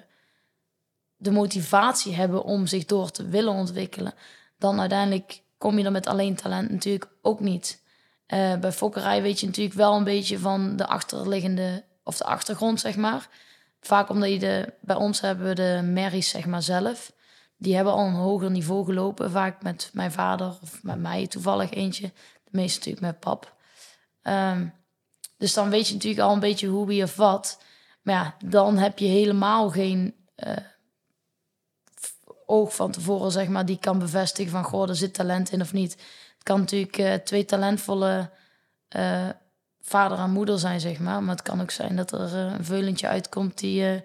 de motivatie hebben om zich door te willen ontwikkelen, dan uiteindelijk kom je er met alleen talent natuurlijk ook niet. Eh, bij fokkerij weet je natuurlijk wel een beetje van de achterliggende of de achtergrond, zeg maar. Vaak omdat je de, bij ons hebben we de merries, zeg maar, zelf. Die hebben al een hoger niveau gelopen. Vaak met mijn vader of met mij toevallig eentje. De meeste natuurlijk met pap. Ehm, dus dan weet je natuurlijk al een beetje hoe, wie of wat. Maar ja, dan heb je helemaal geen eh, oog van tevoren, zeg maar, die kan bevestigen van, goh, er zit talent in of niet. Het kan natuurlijk eh, twee talentvolle eh, vader en moeder zijn, zeg maar. Maar het kan ook zijn dat er eh, een veulentje uitkomt die, eh,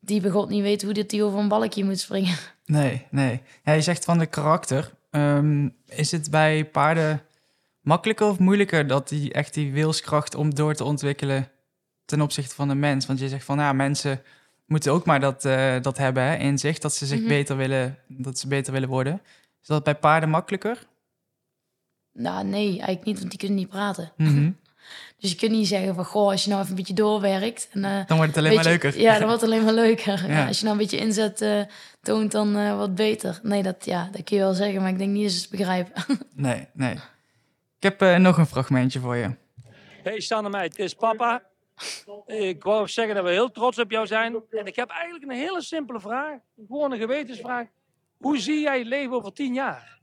die bij God niet weet hoe dit die over een balkje moet springen. Nee, nee. Ja, je zegt van de karakter. Ehm, is het bij paarden makkelijker of moeilijker dat die echt die wilskracht om door te ontwikkelen ten opzichte van de mens? Want je zegt van ja, mensen moeten ook maar dat, dat hebben hè, in zich, dat ze zich Mhm. beter willen, dat ze beter willen worden. Is dat bij paarden makkelijker? Nou, nee, eigenlijk niet, want die kunnen niet praten. Mhm. Dus je kunt niet zeggen van, goh, als je nou even een beetje doorwerkt... En, eh, Dan wordt het alleen maar leuker. Ja, dan wordt het alleen maar leuker. Ja. Ja, als je nou een beetje inzet eh, toont, dan eh, wat beter. Nee, dat, ja, dat kun je wel zeggen, maar ik denk niet dat ze het begrijpen. Nee, nee. Ik heb eh, nog een fragmentje voor je. Hey Sanne meid, het is papa. Ik wou zeggen dat we heel trots op jou zijn. En ik heb eigenlijk een hele simpele vraag. Gewoon een gewetensvraag. Hoe zie jij het leven over tien jaar?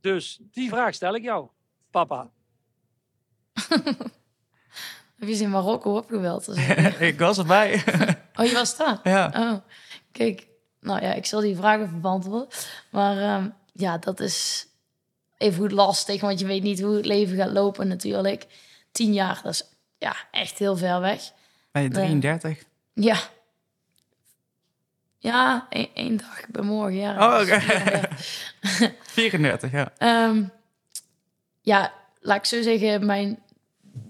Dus die vraag stel ik jou, papa. Heb je ze in Marokko opgebeld? ik was erbij. Oh, je was daar? ja. Oh, kijk. Nou ja, ik zal die vraag even beantwoorden. Maar ehm, ja, dat is even goed lastig, want je weet niet hoe het leven gaat lopen natuurlijk. Tien jaar, dat is ja, echt heel ver weg. Ben je 33? Ja. Ja, één, één dag. Ik ben morgen, ja. Oh, oké. Ja, ja. 34, ja. Ehm, ja, laat ik zo zeggen, mijn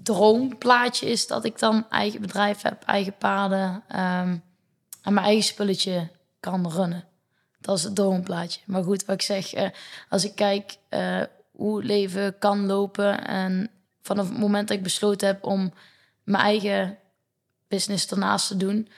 droomplaatje is dat ik dan eigen bedrijf heb, eigen paarden ehm, en mijn eigen spulletje kan runnen. Dat is het droomplaatje. Maar goed, wat ik zeg, eh, als ik kijk eh, hoe leven kan lopen en vanaf het moment dat ik besloten heb om mijn eigen business ernaast te doen,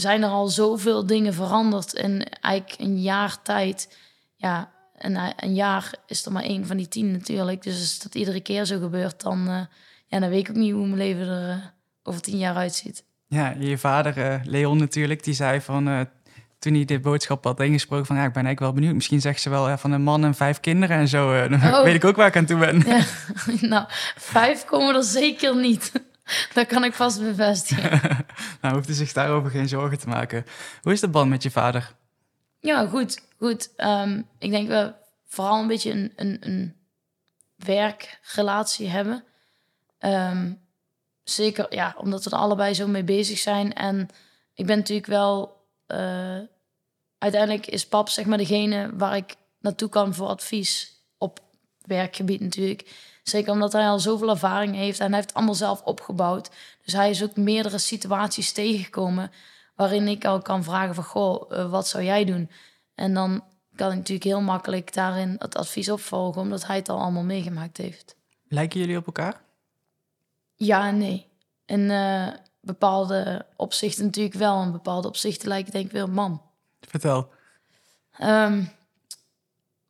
zijn er al zoveel dingen veranderd in eigenlijk een jaar tijd. Ja, en een jaar is er maar één van die tien natuurlijk. Dus als dat iedere keer zo gebeurt, dan, eh, ja, dan weet ik ook niet hoe mijn leven er eh, over tien jaar uitziet. Ja, je vader, eh, Leon natuurlijk, die zei van... toen hij de boodschap had ingesproken van... ja, ik ben eigenlijk wel benieuwd. Misschien zegt ze wel van een man en vijf kinderen en zo. dan Oh. weet ik ook waar ik aan toe ben. Ja, nou, vijf komen er zeker niet. Dat kan ik vast bevestigen. hoeft u zich daarover geen zorgen te maken. Hoe is de band met je vader? Ja, goed. goed. Ehm, ik denk we vooral een beetje een, een, een werkrelatie hebben. Ehm, zeker, ja, omdat we er allebei zo mee bezig zijn. En ik ben natuurlijk wel... eh, uiteindelijk is pap zeg maar degene waar ik naartoe kan voor advies. Op werkgebied natuurlijk. Zeker omdat hij al zoveel ervaring heeft. En hij heeft het allemaal zelf opgebouwd. Dus hij is ook meerdere situaties tegengekomen... waarin ik al kan vragen van... Goh, eh, wat zou jij doen? En dan kan ik natuurlijk heel makkelijk daarin het advies opvolgen... omdat hij het al allemaal meegemaakt heeft. Lijken jullie op elkaar? Ja en nee. In eh, bepaalde opzichten natuurlijk wel. In bepaalde opzichten lijken denk ik wel op mam. Vertel. Ehm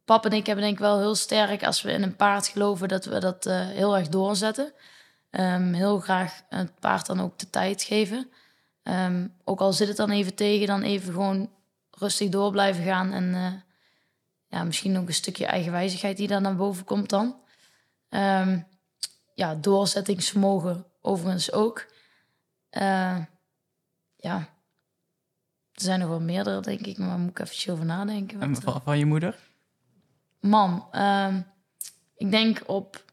pap en ik hebben denk ik wel heel sterk... als we in een paard geloven, dat we dat eh, heel erg doorzetten. Ehm, heel graag het paard dan ook de tijd geven. Ehm, ook al zit het dan even tegen, dan even gewoon rustig door blijven gaan. En eh, ja, misschien ook een stukje eigenwijzigheid die daar naar boven komt dan. Ehm, ja, doorzettingsvermogen overigens ook. Eh, ja, er zijn nog wel meerdere, denk ik, maar daar moet ik even over nadenken. En eh, van, van je moeder? Mam, ik denk op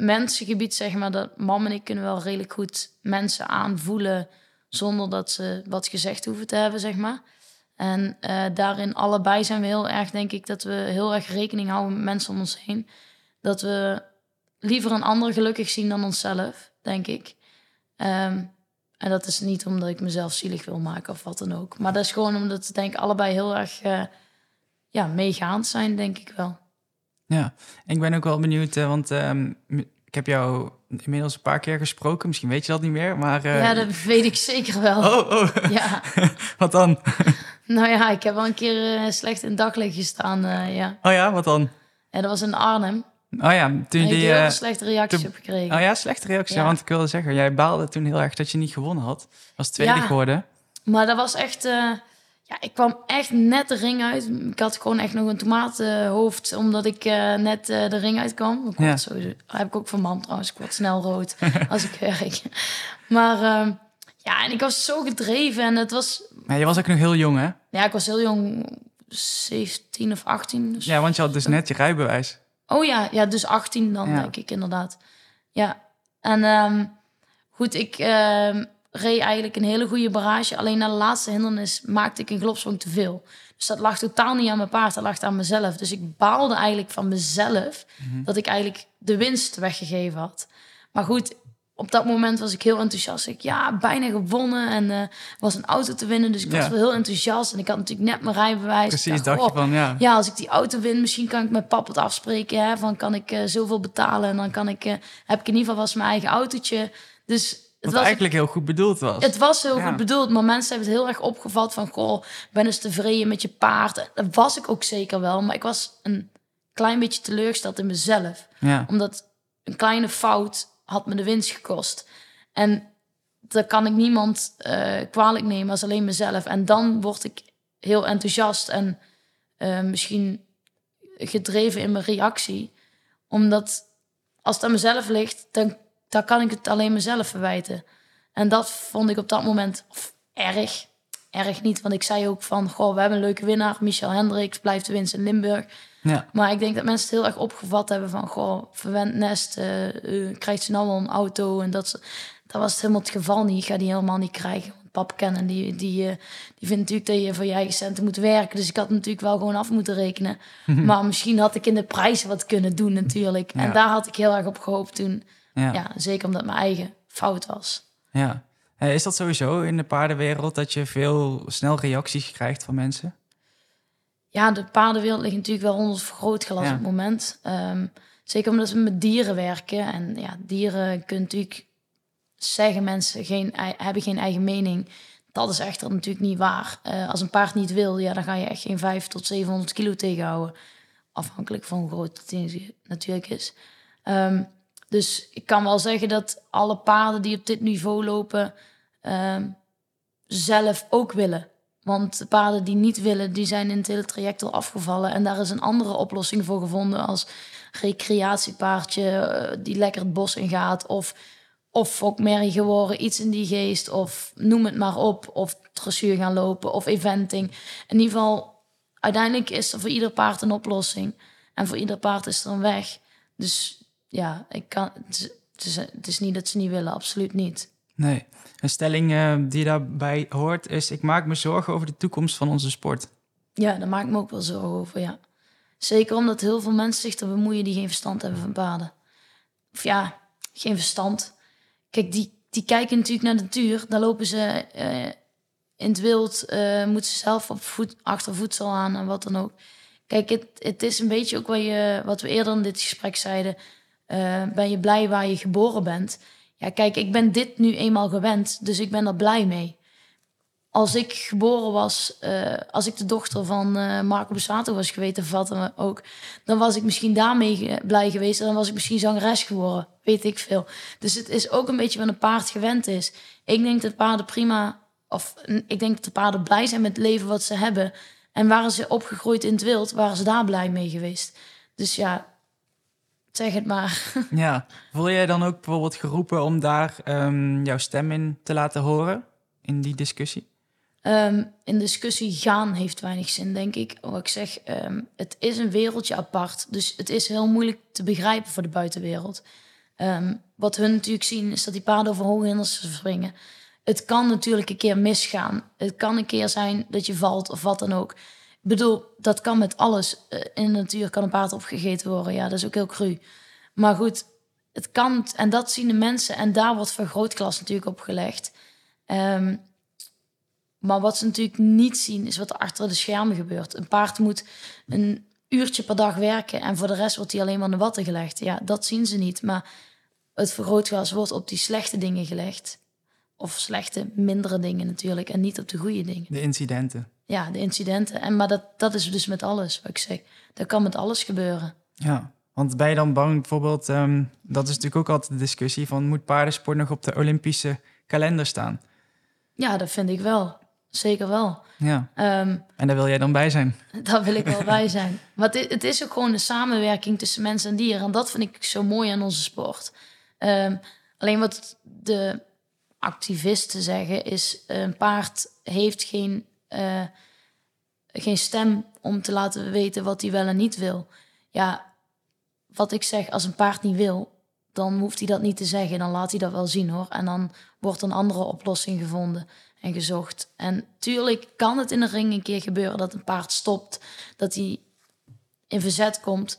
mensengebied, zeg maar, dat mam en ik kunnen wel redelijk goed mensen aanvoelen zonder dat ze wat gezegd hoeven te hebben, zeg maar. En eh, daarin allebei zijn we heel erg, denk ik, dat we heel erg rekening houden met mensen om ons heen. Dat we liever een ander gelukkig zien dan onszelf, denk ik. Ehm, en dat is niet omdat ik mezelf zielig wil maken of wat dan ook. Maar dat is gewoon omdat we denk ik allebei heel erg eh, ja, meegaand zijn, denk ik wel. Ja, ik ben ook wel benieuwd, eh, want ehm, ik heb jou inmiddels een paar keer gesproken. Misschien weet je dat niet meer, maar... eh, ja, dat weet ik zeker wel. Oh, oh. Ja, wat dan? nou ja, ik heb wel een keer eh, slecht in daglicht gestaan, ja. Oh ja, wat dan? En dat was in Arnhem. Oh ja, toen ik die... heel slechte reacties toen- op gekregen. Oh ja, slechte reactie. Ja. Want ik wilde zeggen, jij baalde toen heel erg dat je niet gewonnen had. Was tweede Ja. geworden. Maar dat was echt... ja, ik kwam echt net de ring uit. Ik had gewoon echt nog een tomatenhoofd, omdat ik eh, net eh, de ring uitkwam. Ik Ja. sowieso, heb ik ook van man trouwens. Ik word snel rood als ik werk. Maar ehm, ja, en ik was zo gedreven en het was... Maar je was ook nog heel jong, hè? Ja, ik was heel jong, 17 of 18. Dus Ja, want je had dus net je rijbewijs. Oh ja, ja, dus 18 dan, Ja. denk ik inderdaad. Ja, en ehm, goed, ik ehm, reed eigenlijk een hele goede barrage. Alleen na de laatste hindernis maakte ik een glopsprong te veel. Dus dat lag totaal niet aan mijn paard, dat lag aan mezelf. Dus ik baalde eigenlijk van mezelf dat ik eigenlijk de winst weggegeven had. Maar goed, op dat moment was ik heel enthousiast. Ik ja, bijna gewonnen en eh was een auto te winnen. Dus ik Ja. was wel heel enthousiast. En ik had natuurlijk net mijn rijbewijs. Ik Precies, dacht, dacht je oh, van ja. ja, als ik die auto win, misschien kan ik met pap het afspreken. Hè, van kan ik eh, zoveel betalen en dan kan ik, eh, heb ik in ieder geval was mijn eigen autootje. Dus het was, eigenlijk heel goed bedoeld was. het was heel Ja. goed bedoeld, maar mensen hebben het heel erg opgevat van... Goh, ben eens tevreden met je paard. Dat was ik ook zeker wel, maar ik was een klein beetje teleurgesteld in mezelf. Ja. Omdat een kleine fout had me de winst gekost. En dat kan ik niemand eh, kwalijk nemen als alleen mezelf. En dan word ik heel enthousiast en eh, misschien gedreven in mijn reactie. Omdat als het aan mezelf ligt, dan, dan kan ik het alleen mezelf verwijten. En dat vond ik op dat moment of, erg. Erg niet, want ik zei ook van... Goh, we hebben een leuke winnaar. Michel Hendricks blijft de winst in Limburg. Ja. Maar ik denk dat mensen het heel erg opgevat hebben van... Goh, verwend nest, eh, krijgt ze nou wel een auto? En dat, dat was het helemaal het geval niet. Ik ga die helemaal niet krijgen. Want Pap kennen, die, die, eh, die vindt natuurlijk dat je voor je eigen centen moet werken. Dus ik had natuurlijk wel gewoon af moeten rekenen. Maar misschien had ik in de prijzen wat kunnen doen natuurlijk. Ja. En daar had ik heel erg op gehoopt toen. Ja. Ja, zeker omdat mijn eigen fout was. ja. Eh, Is dat sowieso in de paardenwereld dat je veel snel reacties krijgt van mensen? Ja, de paardenwereld ligt natuurlijk wel onder vergrootglas Ja. op het moment. Ehm, zeker omdat we met dieren werken. En ja, dieren kunnen natuurlijk zeggen mensen geen, hebben geen eigen mening. Dat is echter natuurlijk niet waar. Eh, als een paard niet wil, ja, dan ga je echt geen 5 tot 700 kilo tegenhouden. Afhankelijk van hoe groot het natuurlijk is. Ehm, dus ik kan wel zeggen dat alle paarden die op dit niveau lopen... ehm, zelf ook willen. Want de paarden die niet willen, die zijn in het hele traject al afgevallen. En daar is een andere oplossing voor gevonden als recreatiepaardje eh, die lekker het bos in gaat. Of, of fokmerrie geworden, iets in die geest. Of noem het maar op. Of dressuur gaan lopen of eventing. In ieder geval, uiteindelijk is er voor ieder paard een oplossing. En voor ieder paard is er een weg. Dus ja, ik kan, het, is, het, is, niet dat ze niet willen, absoluut niet. Nee. Een stelling eh, die daarbij hoort is: ik maak me zorgen over de toekomst van onze sport. Ja, daar maak ik me ook wel zorgen over, ja. Zeker omdat heel veel mensen zich er bemoeien die geen verstand hebben van paarden. Of ja, geen verstand. Kijk, die, die kijken natuurlijk naar de natuur. Daar lopen ze eh, in het wild, eh, moeten ze zelf op voet, achter voedsel aan en wat dan ook. Kijk, het, het is een beetje ook wat, je, wat we eerder in dit gesprek zeiden. Eh, ben je blij waar je geboren bent? Ja, kijk, ik ben dit nu eenmaal gewend, dus ik ben er blij mee als ik geboren was, eh, als ik de dochter van eh, Marco Bussato was of wat dan ook, dan was ik misschien daarmee blij geweest. En dan was ik misschien zangeres geworden, weet ik veel. Dus het is ook een beetje wat een paard gewend is. Ik denk dat paarden prima, of ik denk dat de paarden blij zijn met het leven wat ze hebben. En waren ze opgegroeid in het wild, waren ze daar blij mee geweest. Dus ja, zeg het maar. Ja. Voel jij dan ook bijvoorbeeld geroepen om daar ehm, jouw stem in te laten horen? In die discussie? Ehm, in discussie gaan heeft weinig zin, denk ik. Wat ik zeg, ehm, het is een wereldje apart. Dus het is heel moeilijk te begrijpen voor de buitenwereld. Wat hun natuurlijk zien, is dat die paarden over hoge hindernissen springen. Het kan natuurlijk een keer misgaan. Het kan een keer zijn dat je valt of wat dan ook. Bedoel, dat kan met alles. Eh, in de natuur kan een paard opgegeten worden. Ja, dat is ook heel cru. Maar goed, het kan. En dat zien de mensen. En daar wordt vergrootglas natuurlijk op gelegd. Ehm, maar wat ze natuurlijk niet zien, is wat er achter de schermen gebeurt. Een paard moet een uurtje per dag werken en voor de rest wordt hij alleen maar in de watten gelegd. Ja, dat zien ze niet. Maar het vergrootglas wordt op die slechte dingen gelegd. Of slechte, mindere dingen natuurlijk. En niet op de goede dingen. De incidenten. Ja, de incidenten. En, maar dat, dat is dus met alles, wat ik zeg. Dat kan met alles gebeuren. Ja. Want ben je dan bang bijvoorbeeld, ehm, dat is natuurlijk ook altijd de discussie van moet paardensport nog op de Olympische kalender staan? Ja, dat vind ik wel. Zeker wel. Ja. Ehm, En daar wil jij dan bij zijn. Daar wil ik wel bij zijn. Maar het, het is ook gewoon een samenwerking tussen mens en dier. En dat vind ik zo mooi aan onze sport. Ehm, alleen wat de activisten zeggen is... een paard heeft geen, eh, geen stem om te laten weten wat hij wel en niet wil. Ja, wat ik zeg, als een paard niet wil... dan hoeft hij dat niet te zeggen. Dan laat hij dat wel zien, hoor. En dan wordt een andere oplossing gevonden en gezocht. En tuurlijk kan het in de ring een keer gebeuren dat een paard stopt, dat hij in verzet komt.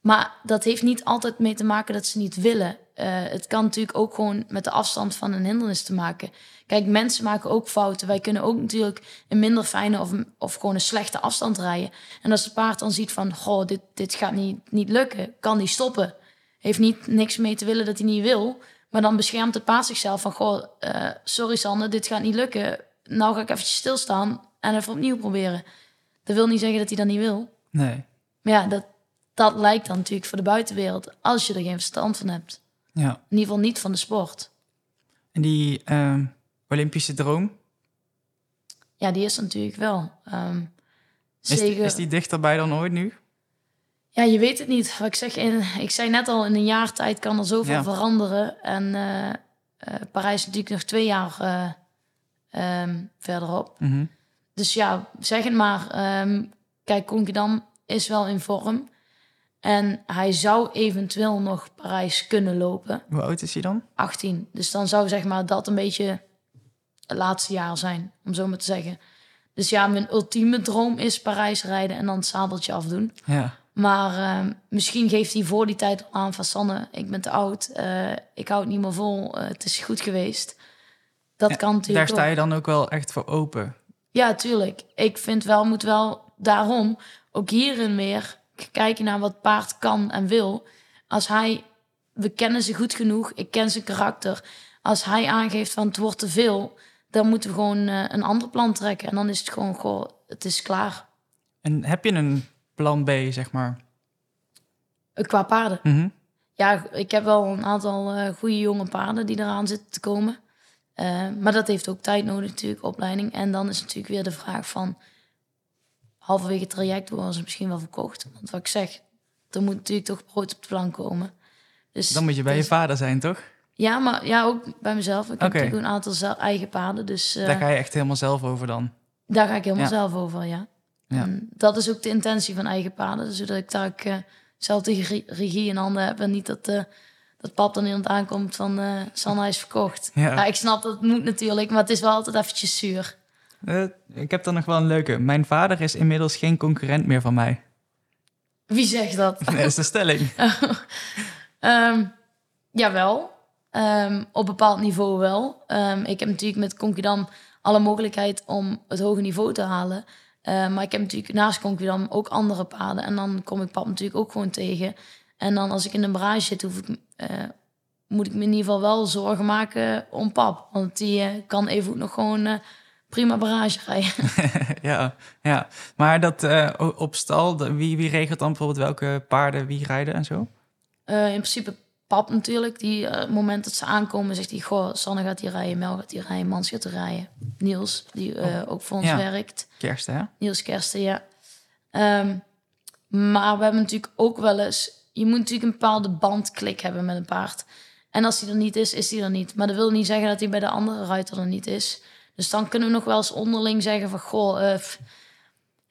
Maar dat heeft niet altijd mee te maken dat ze niet willen. Eh, het kan natuurlijk ook gewoon met de afstand van een hindernis te maken. Kijk, mensen maken ook fouten. Wij kunnen ook natuurlijk een minder fijne of, of gewoon een slechte afstand rijden. En als het paard dan ziet van, goh, dit, dit gaat niet, niet lukken, kan die stoppen. Heeft niet niks mee te willen dat hij niet wil. Maar dan beschermt het paard zichzelf van, goh, eh, sorry Sander, dit gaat niet lukken. Nou ga ik eventjes stilstaan en even opnieuw proberen. Dat wil niet zeggen dat hij dat niet wil. Nee. Maar ja, dat, dat lijkt dan natuurlijk voor de buitenwereld als je er geen verstand van hebt. Ja. In ieder geval niet van de sport. En die ehm, Olympische droom, Ja, die is natuurlijk wel. Ehm is die, zegen- is die dichterbij dan ooit nu? Ja, je weet het niet. Wat ik zeg, in, ik zei net al, in een jaar tijd kan er zoveel Ja. veranderen. En eh, eh, Parijs is natuurlijk nog twee jaar eh, ehm, verderop. Mhm. Dus ja, zeg het maar. Ehm, kijk, Konkidam is wel in vorm. En hij zou eventueel nog Parijs kunnen lopen. Hoe oud is hij dan? 18. Dus dan zou zeg maar dat een beetje het laatste jaar zijn, om zo maar te zeggen. Dus ja, mijn ultieme droom is Parijs rijden en dan het zadeltje afdoen. Ja. Maar ehm, misschien geeft hij voor die tijd al aan van Sanne, ik ben te oud, eh, ik hou het niet meer vol, eh, het is goed geweest. Dat Ja, kan Daar natuurlijk sta ook. je dan ook wel echt voor open. Ja, tuurlijk. Ik vind wel, moet wel daarom ook hierin weer kijken naar wat paard kan en wil. Als hij, we kennen ze goed genoeg, ik ken zijn karakter. Als hij aangeeft van het wordt te veel, dan moeten we gewoon eh, een ander plan trekken. En dan is het gewoon, goh, het is klaar. En heb je een plan B, zeg maar? Eh, Qua paarden. Mhm. Ja, ik heb wel een aantal eh goede jonge paarden die eraan zitten te komen. Maar dat heeft ook tijd nodig natuurlijk, opleiding. En dan is natuurlijk weer de vraag van... halverwege het traject worden ze misschien wel verkocht. Want wat ik zeg, er moet natuurlijk toch brood op de plank komen. Dus Dan moet je bij je dus- vader zijn, toch? Ja, maar ja, ook bij mezelf. Ik heb natuurlijk een aantal eigen paarden. Dus eh, Daar ga je echt helemaal zelf over dan. daar ga ik helemaal Ja. zelf over, ja. Ja. En dat is ook de intentie van eigen paarden. Zodat ik daar ook eh, zelf de regie- in handen heb. En niet dat, eh, dat pap dan iemand aankomt van... Sanna is verkocht. Ja. Ja. ik snap dat het moet natuurlijk. Maar het is wel altijd eventjes zuur. Eh, ik heb dan nog wel een leuke. Mijn vader is inmiddels geen concurrent meer van mij. Wie zegt dat? Dat is de stelling. Ehm jawel. Ehm, op bepaald niveau wel. Ehm, ik heb natuurlijk met Conquidam alle mogelijkheid om het hoge niveau te halen. Maar ik heb natuurlijk naast Conquidam ook andere paden. En dan kom ik pap natuurlijk ook gewoon tegen. En dan als ik in een barrage zit, hoef ik, eh, moet ik me in ieder geval wel zorgen maken om pap. Want die eh, kan even ook nog gewoon prima barrage rijden. ja, ja. Maar dat eh, op stal, wie, wie regelt dan bijvoorbeeld welke paarden wie rijden en zo? Eh, in principe pap natuurlijk. Die, het moment dat ze aankomen, zegt hij... Goh, Sanne gaat hier rijden, Mel gaat hier rijden, Mans gaat hier rijden. Niels, die eh, ook voor ons Ja. werkt. Kerst, hè? Niels Kersten, ja. Ehm, maar we hebben natuurlijk ook wel eens... Je moet natuurlijk een bepaalde bandklik hebben met een paard. En als die er niet is, is die er niet. Maar dat wil niet zeggen dat hij bij de andere ruiter er niet is. Dus dan kunnen we nog wel eens onderling zeggen van... Goh, eh,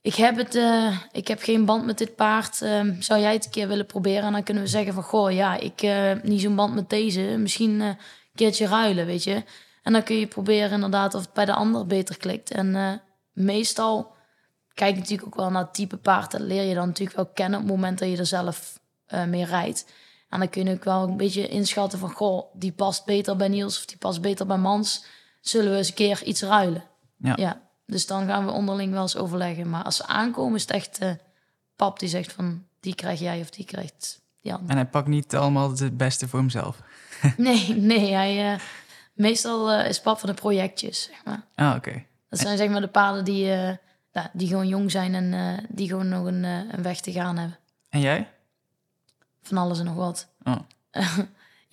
ik, heb het, eh, ik heb geen band met dit paard. Ehm, zou jij het een keer willen proberen? En dan kunnen we zeggen van... Goh, ja, ik eh, heb niet zo'n band met deze. Misschien eh, een keertje ruilen, weet je. En dan kun je proberen inderdaad of het bij de ander beter klikt. En eh, meestal kijk natuurlijk ook wel naar het type paard. Dat leer je dan natuurlijk wel kennen op het moment dat je er zelf eh, mee rijdt. En dan kun je ook wel een beetje inschatten van... Goh, die past beter bij Niels of die past beter bij Mans. Zullen we eens een keer iets ruilen? Ja. Dus dan gaan we onderling wel eens overleggen. Maar als ze aankomen is het echt eh, pap die zegt van... die krijg jij of die krijgt Jan. En hij pakt niet allemaal het beste voor hemzelf. Nee, nee, hij... eh, meestal eh, is pap van de projectjes, zeg maar. Ah, oké. Dat zijn zeg maar de paarden die, ja, die gewoon jong zijn en die gewoon nog een, een weg te gaan hebben. En jij? Van alles en nog wat. Oh.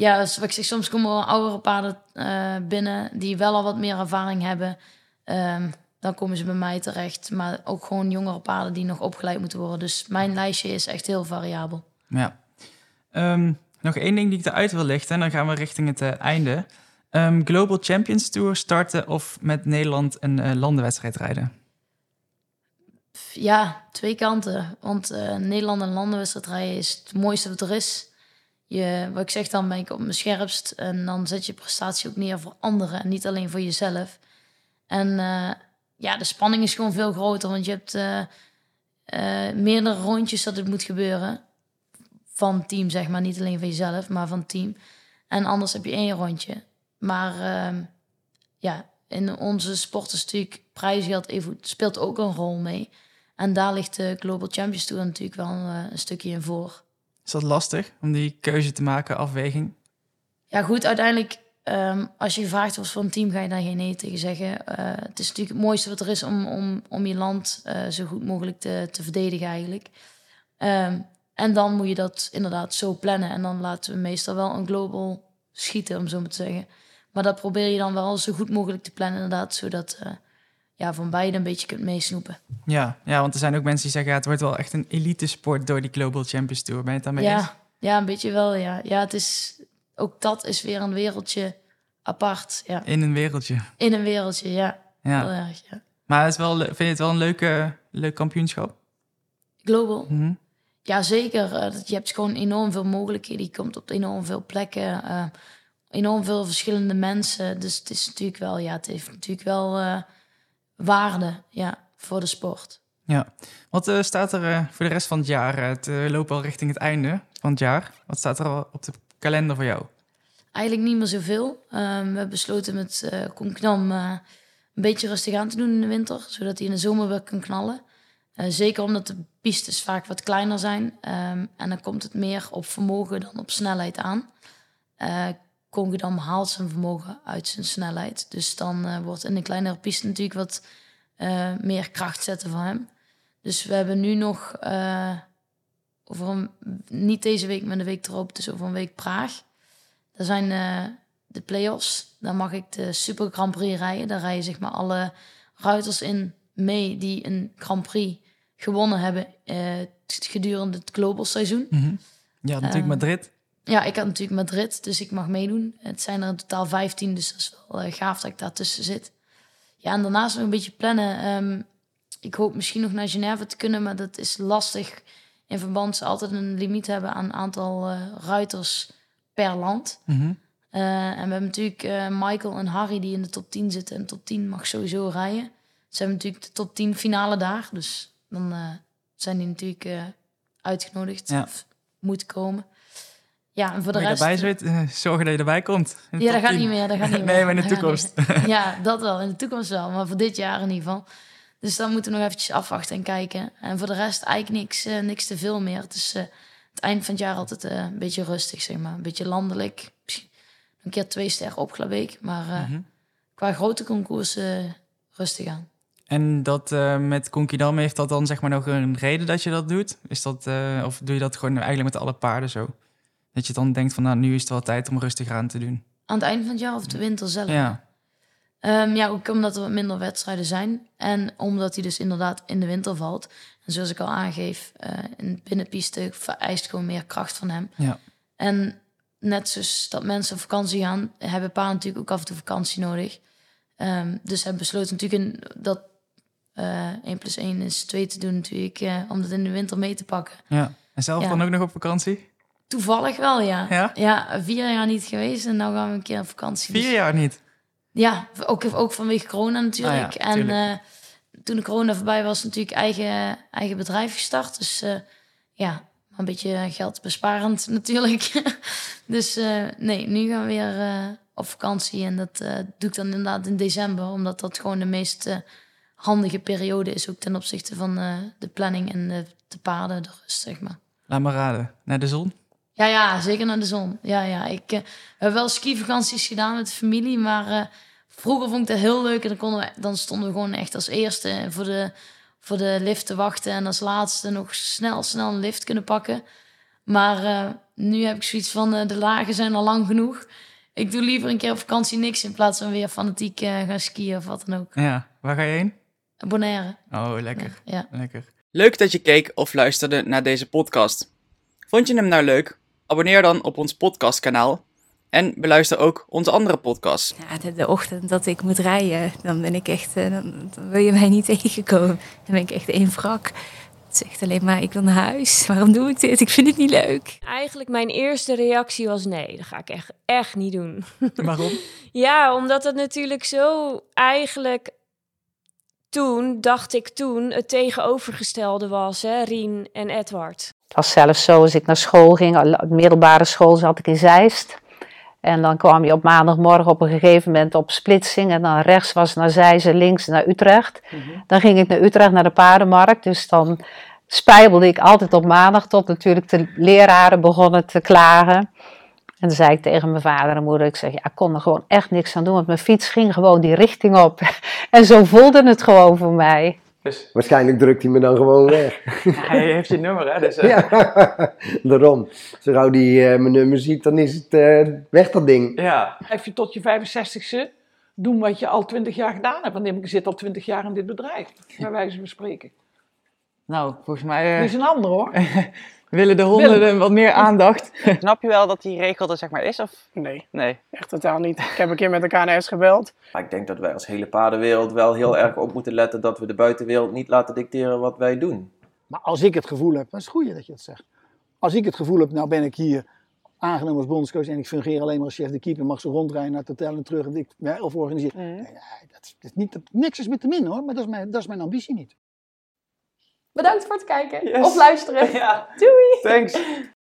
ja, dus wat ik zeg, soms komen wel oudere paarden eh, binnen die wel al wat meer ervaring hebben. Ehm, dan komen ze bij mij terecht. Maar ook gewoon jongere paarden die nog opgeleid moeten worden. Dus mijn lijstje is echt heel variabel. Ja. Ehm, nog één ding die ik eruit wil lichten. En dan gaan we richting het eh, einde. Ehm, Global Champions Tour starten of met Nederland een eh, landenwedstrijd rijden? Ja, twee kanten. Want Nederland en landenwedstrijd rijden is het mooiste wat er is. Je, wat ik zeg, dan ben ik op mijn scherpst. En dan zet je prestatie ook neer voor anderen en niet alleen voor jezelf. En eh, ja, de spanning is gewoon veel groter. Want je hebt eh, eh, meerdere rondjes dat het moet gebeuren. Van team, zeg maar. Niet alleen van jezelf, maar van team. En anders heb je één rondje. Maar ehm, ja, in onze sport is natuurlijk prijsgeld speelt ook een rol mee. En daar ligt de Global Champions Tour natuurlijk wel een stukje in voor. Is dat lastig om die keuze te maken, afweging? Ja, goed, uiteindelijk, ehm, als je gevraagd wordt voor een team, ga je daar geen nee tegen zeggen. Eh, het is natuurlijk het mooiste wat er is om, om, om je land eh, zo goed mogelijk te, te verdedigen, eigenlijk. Ehm, en dan moet je dat inderdaad zo plannen. En dan laten we meestal wel een global schieten, om zo maar te zeggen. Maar dat probeer je dan wel zo goed mogelijk te plannen, inderdaad, zodat uh, ja, van beide een beetje kunt meesnoepen. Ja, ja, want er zijn ook mensen die zeggen, ja, het wordt wel echt een elite sport door die Global Champions Tour. Ben je het daarmee ja, eens? Ja, een beetje wel, ja. Ja, het is, ook dat is weer een wereldje apart, ja. In een wereldje. In een wereldje, ja. Ja. Heel erg, ja. Maar het is wel, vind je het wel een leuke, leuk kampioenschap? Global? Mhm. Ja, zeker. Eh, je hebt gewoon enorm veel mogelijkheden. Je komt op enorm veel plekken. eh, enorm veel verschillende mensen. Dus het is natuurlijk wel, ja, het heeft natuurlijk wel eh, waarde ja, voor de sport. Ja. Wat eh, staat er eh, voor de rest van het jaar? Eh, Het uh, loopt al richting het einde van het jaar. Wat staat er al op de kalender voor jou? Eigenlijk niet meer zoveel. Ehm, we hebben besloten met uh, Konknam een beetje rustig aan te doen in de winter. Zodat hij in de zomer weer kan knallen. Zeker omdat de pistes vaak wat kleiner zijn. Um, en dan komt het meer op vermogen dan op snelheid aan. Kongedam haalt zijn vermogen uit zijn snelheid. Dus dan uh, wordt in de kleinere piste natuurlijk wat uh, meer kracht zetten van hem. Dus we hebben nu nog uh, over een, niet deze week, maar de week erop, dus over een week Praag. Daar zijn de play-offs. Daar mag ik de Super Grand Prix rijden. Daar rijden zeg maar alle ruiters in mee die een Grand Prix gewonnen hebben gedurende het global seizoen. Mm -hmm. Ja, natuurlijk Madrid. Ja, ik had natuurlijk Madrid, dus ik mag meedoen. Het zijn er in totaal 15, dus dat is wel uh, gaaf dat ik daartussen zit. Ja, en daarnaast nog een beetje plannen. Um, ik hoop misschien nog naar Genève te kunnen, maar dat is lastig in verband ze altijd een limiet hebben aan aantal uh, ruiters per land. Mm -hmm. uh, en we hebben natuurlijk Michael en Harry die in de top 10 zitten. En top 10 mag sowieso rijden. Ze hebben natuurlijk de top 10 finale daar, dus dan zijn die natuurlijk uitgenodigd ja. of moeten komen. Ja, en voor de je rest... erbij zit, zorgen dat je erbij komt. Ja, dat gaat niet meer. Dat gaat niet meer. nee, maar in de toekomst. ja, dat wel. In de toekomst wel. Maar voor dit jaar in ieder geval. Dus dan moeten we nog eventjes afwachten en kijken. En voor de rest eigenlijk niks, uh, niks te veel meer. Het is uh, het eind van het jaar altijd uh, een beetje rustig, zeg maar. Een beetje landelijk. Een keer twee sterren op Glabeek. Maar mm -hmm. qua grote concoursen rustig aan. En dat met Konkidam, heeft dat dan zeg maar nog een reden dat je dat doet? Is dat, of doe je dat gewoon eigenlijk met alle paarden zo? Dat je dan denkt van, nou, nu is het wel tijd om rustig aan te doen. Aan het eind van het jaar of de winter zelf? Ja. Um, ja, ook omdat er wat minder wedstrijden zijn. En omdat hij dus inderdaad in de winter valt. En zoals ik al aangeef, uh, een binnenpiste vereist gewoon meer kracht van hem. Ja. En net zoals dat mensen op vakantie gaan, hebben paarden natuurlijk ook af en toe vakantie nodig. Um, dus hebben besloten natuurlijk in, dat uh, 1 plus 1 is 2 te doen natuurlijk, uh, om dat in de winter mee te pakken. Ja. En zelf Ja. dan ook nog op vakantie? Toevallig wel, ja. Ja? Ja, vier jaar niet geweest en nu gaan we een keer op vakantie. Vier Dus- jaar niet? Ja, ook, ook vanwege corona natuurlijk. Ah ja, en eh, toen de corona voorbij was, natuurlijk eigen, eigen bedrijf gestart. Dus eh, ja, een beetje geldbesparend natuurlijk. dus eh, nee, nu gaan we weer op vakantie. En dat doe ik dan inderdaad in december. Omdat dat gewoon de meest handige periode is. Ook ten opzichte van de planning en de, de paarden, de rust, zeg maar. Laat maar raden. Naar de zon? Ja, ja, zeker naar de zon. Ja, ja. Ik uh, heb wel skivakanties gedaan met de familie, maar uh, vroeger vond ik dat heel leuk. En dan, konden we, dan stonden we gewoon echt als eerste voor de, voor de lift te wachten. En als laatste nog snel, snel een lift kunnen pakken. Maar uh, nu heb ik zoiets van, de lagen zijn al lang genoeg. Ik doe liever een keer op vakantie niks in plaats van weer fanatiek gaan skiën of wat dan ook. Ja. Waar ga je heen? Bonaire. Oh, lekker. Ja. Lekker. Leuk dat je keek of luisterde naar deze podcast. Vond je hem nou leuk? Abonneer dan op ons podcastkanaal en beluister ook onze andere podcasts. Ja, de, de ochtend dat ik moet rijden, dan ben ik echt, dan, dan, wil je mij niet tegenkomen. Dan ben ik echt één wrak. Het zegt alleen maar, ik wil naar huis. Waarom doe ik dit? Ik vind het niet leuk. Eigenlijk mijn eerste reactie was nee, dat ga ik echt, echt niet doen. Waarom? ja, omdat het natuurlijk zo eigenlijk toen, dacht ik toen, het tegenovergestelde was, hè, Rien en Edward. Het was zelfs zo, als ik naar school ging, middelbare school zat ik in Zeist. En dan kwam je op maandagmorgen op een gegeven moment op splitsing. En dan rechts was naar Zijze, links naar Utrecht. Dan ging ik naar Utrecht, naar de paardenmarkt. Dus dan spijbelde ik altijd op maandag tot natuurlijk de leraren begonnen te klagen. En dan zei ik tegen mijn vader en moeder, ik zeg, ja, ik kon er gewoon echt niks aan doen, want mijn fiets ging gewoon die richting op. En zo voelde het gewoon voor mij. Dus Waarschijnlijk drukt hij me dan gewoon weg. hij heeft je nummer, hè? Dus, eh, Ja, daarom. Zo gauw die eh, mijn nummer ziet, dan is het eh, weg dat ding. ja. Je tot je 65ste doen wat je al 20 jaar gedaan hebt. Want ik zit al 20 jaar in dit bedrijf, bij wijze van spreken. Nou, volgens mij eh, Dit is een ander hoor. willen de honden Willem. wat meer aandacht. Snap je wel dat die regel er zeg maar is? Of? Nee, Nee. echt totaal niet. Ik heb een keer met de KNS gebeld. Maar ik denk dat wij als hele paardenwereld wel heel erg op moeten letten dat we de buitenwereld niet laten dicteren wat wij doen. Maar als ik het gevoel heb, dat is het goede dat je dat zegt. Als ik het gevoel heb, nou ben ik hier aangenomen als bondscoach en ik fungeer alleen maar als chef de keeper, mag ze rondrijden naar het hotel en terug en ik, ja, of organiseren. Mhm. Nee, nee, dat, is- dat is niet, dat, niks is met te min hoor, maar dat is mijn, dat is mijn ambitie niet. Bedankt voor het kijken Yes. of luisteren. Ja. Doei! Thanks.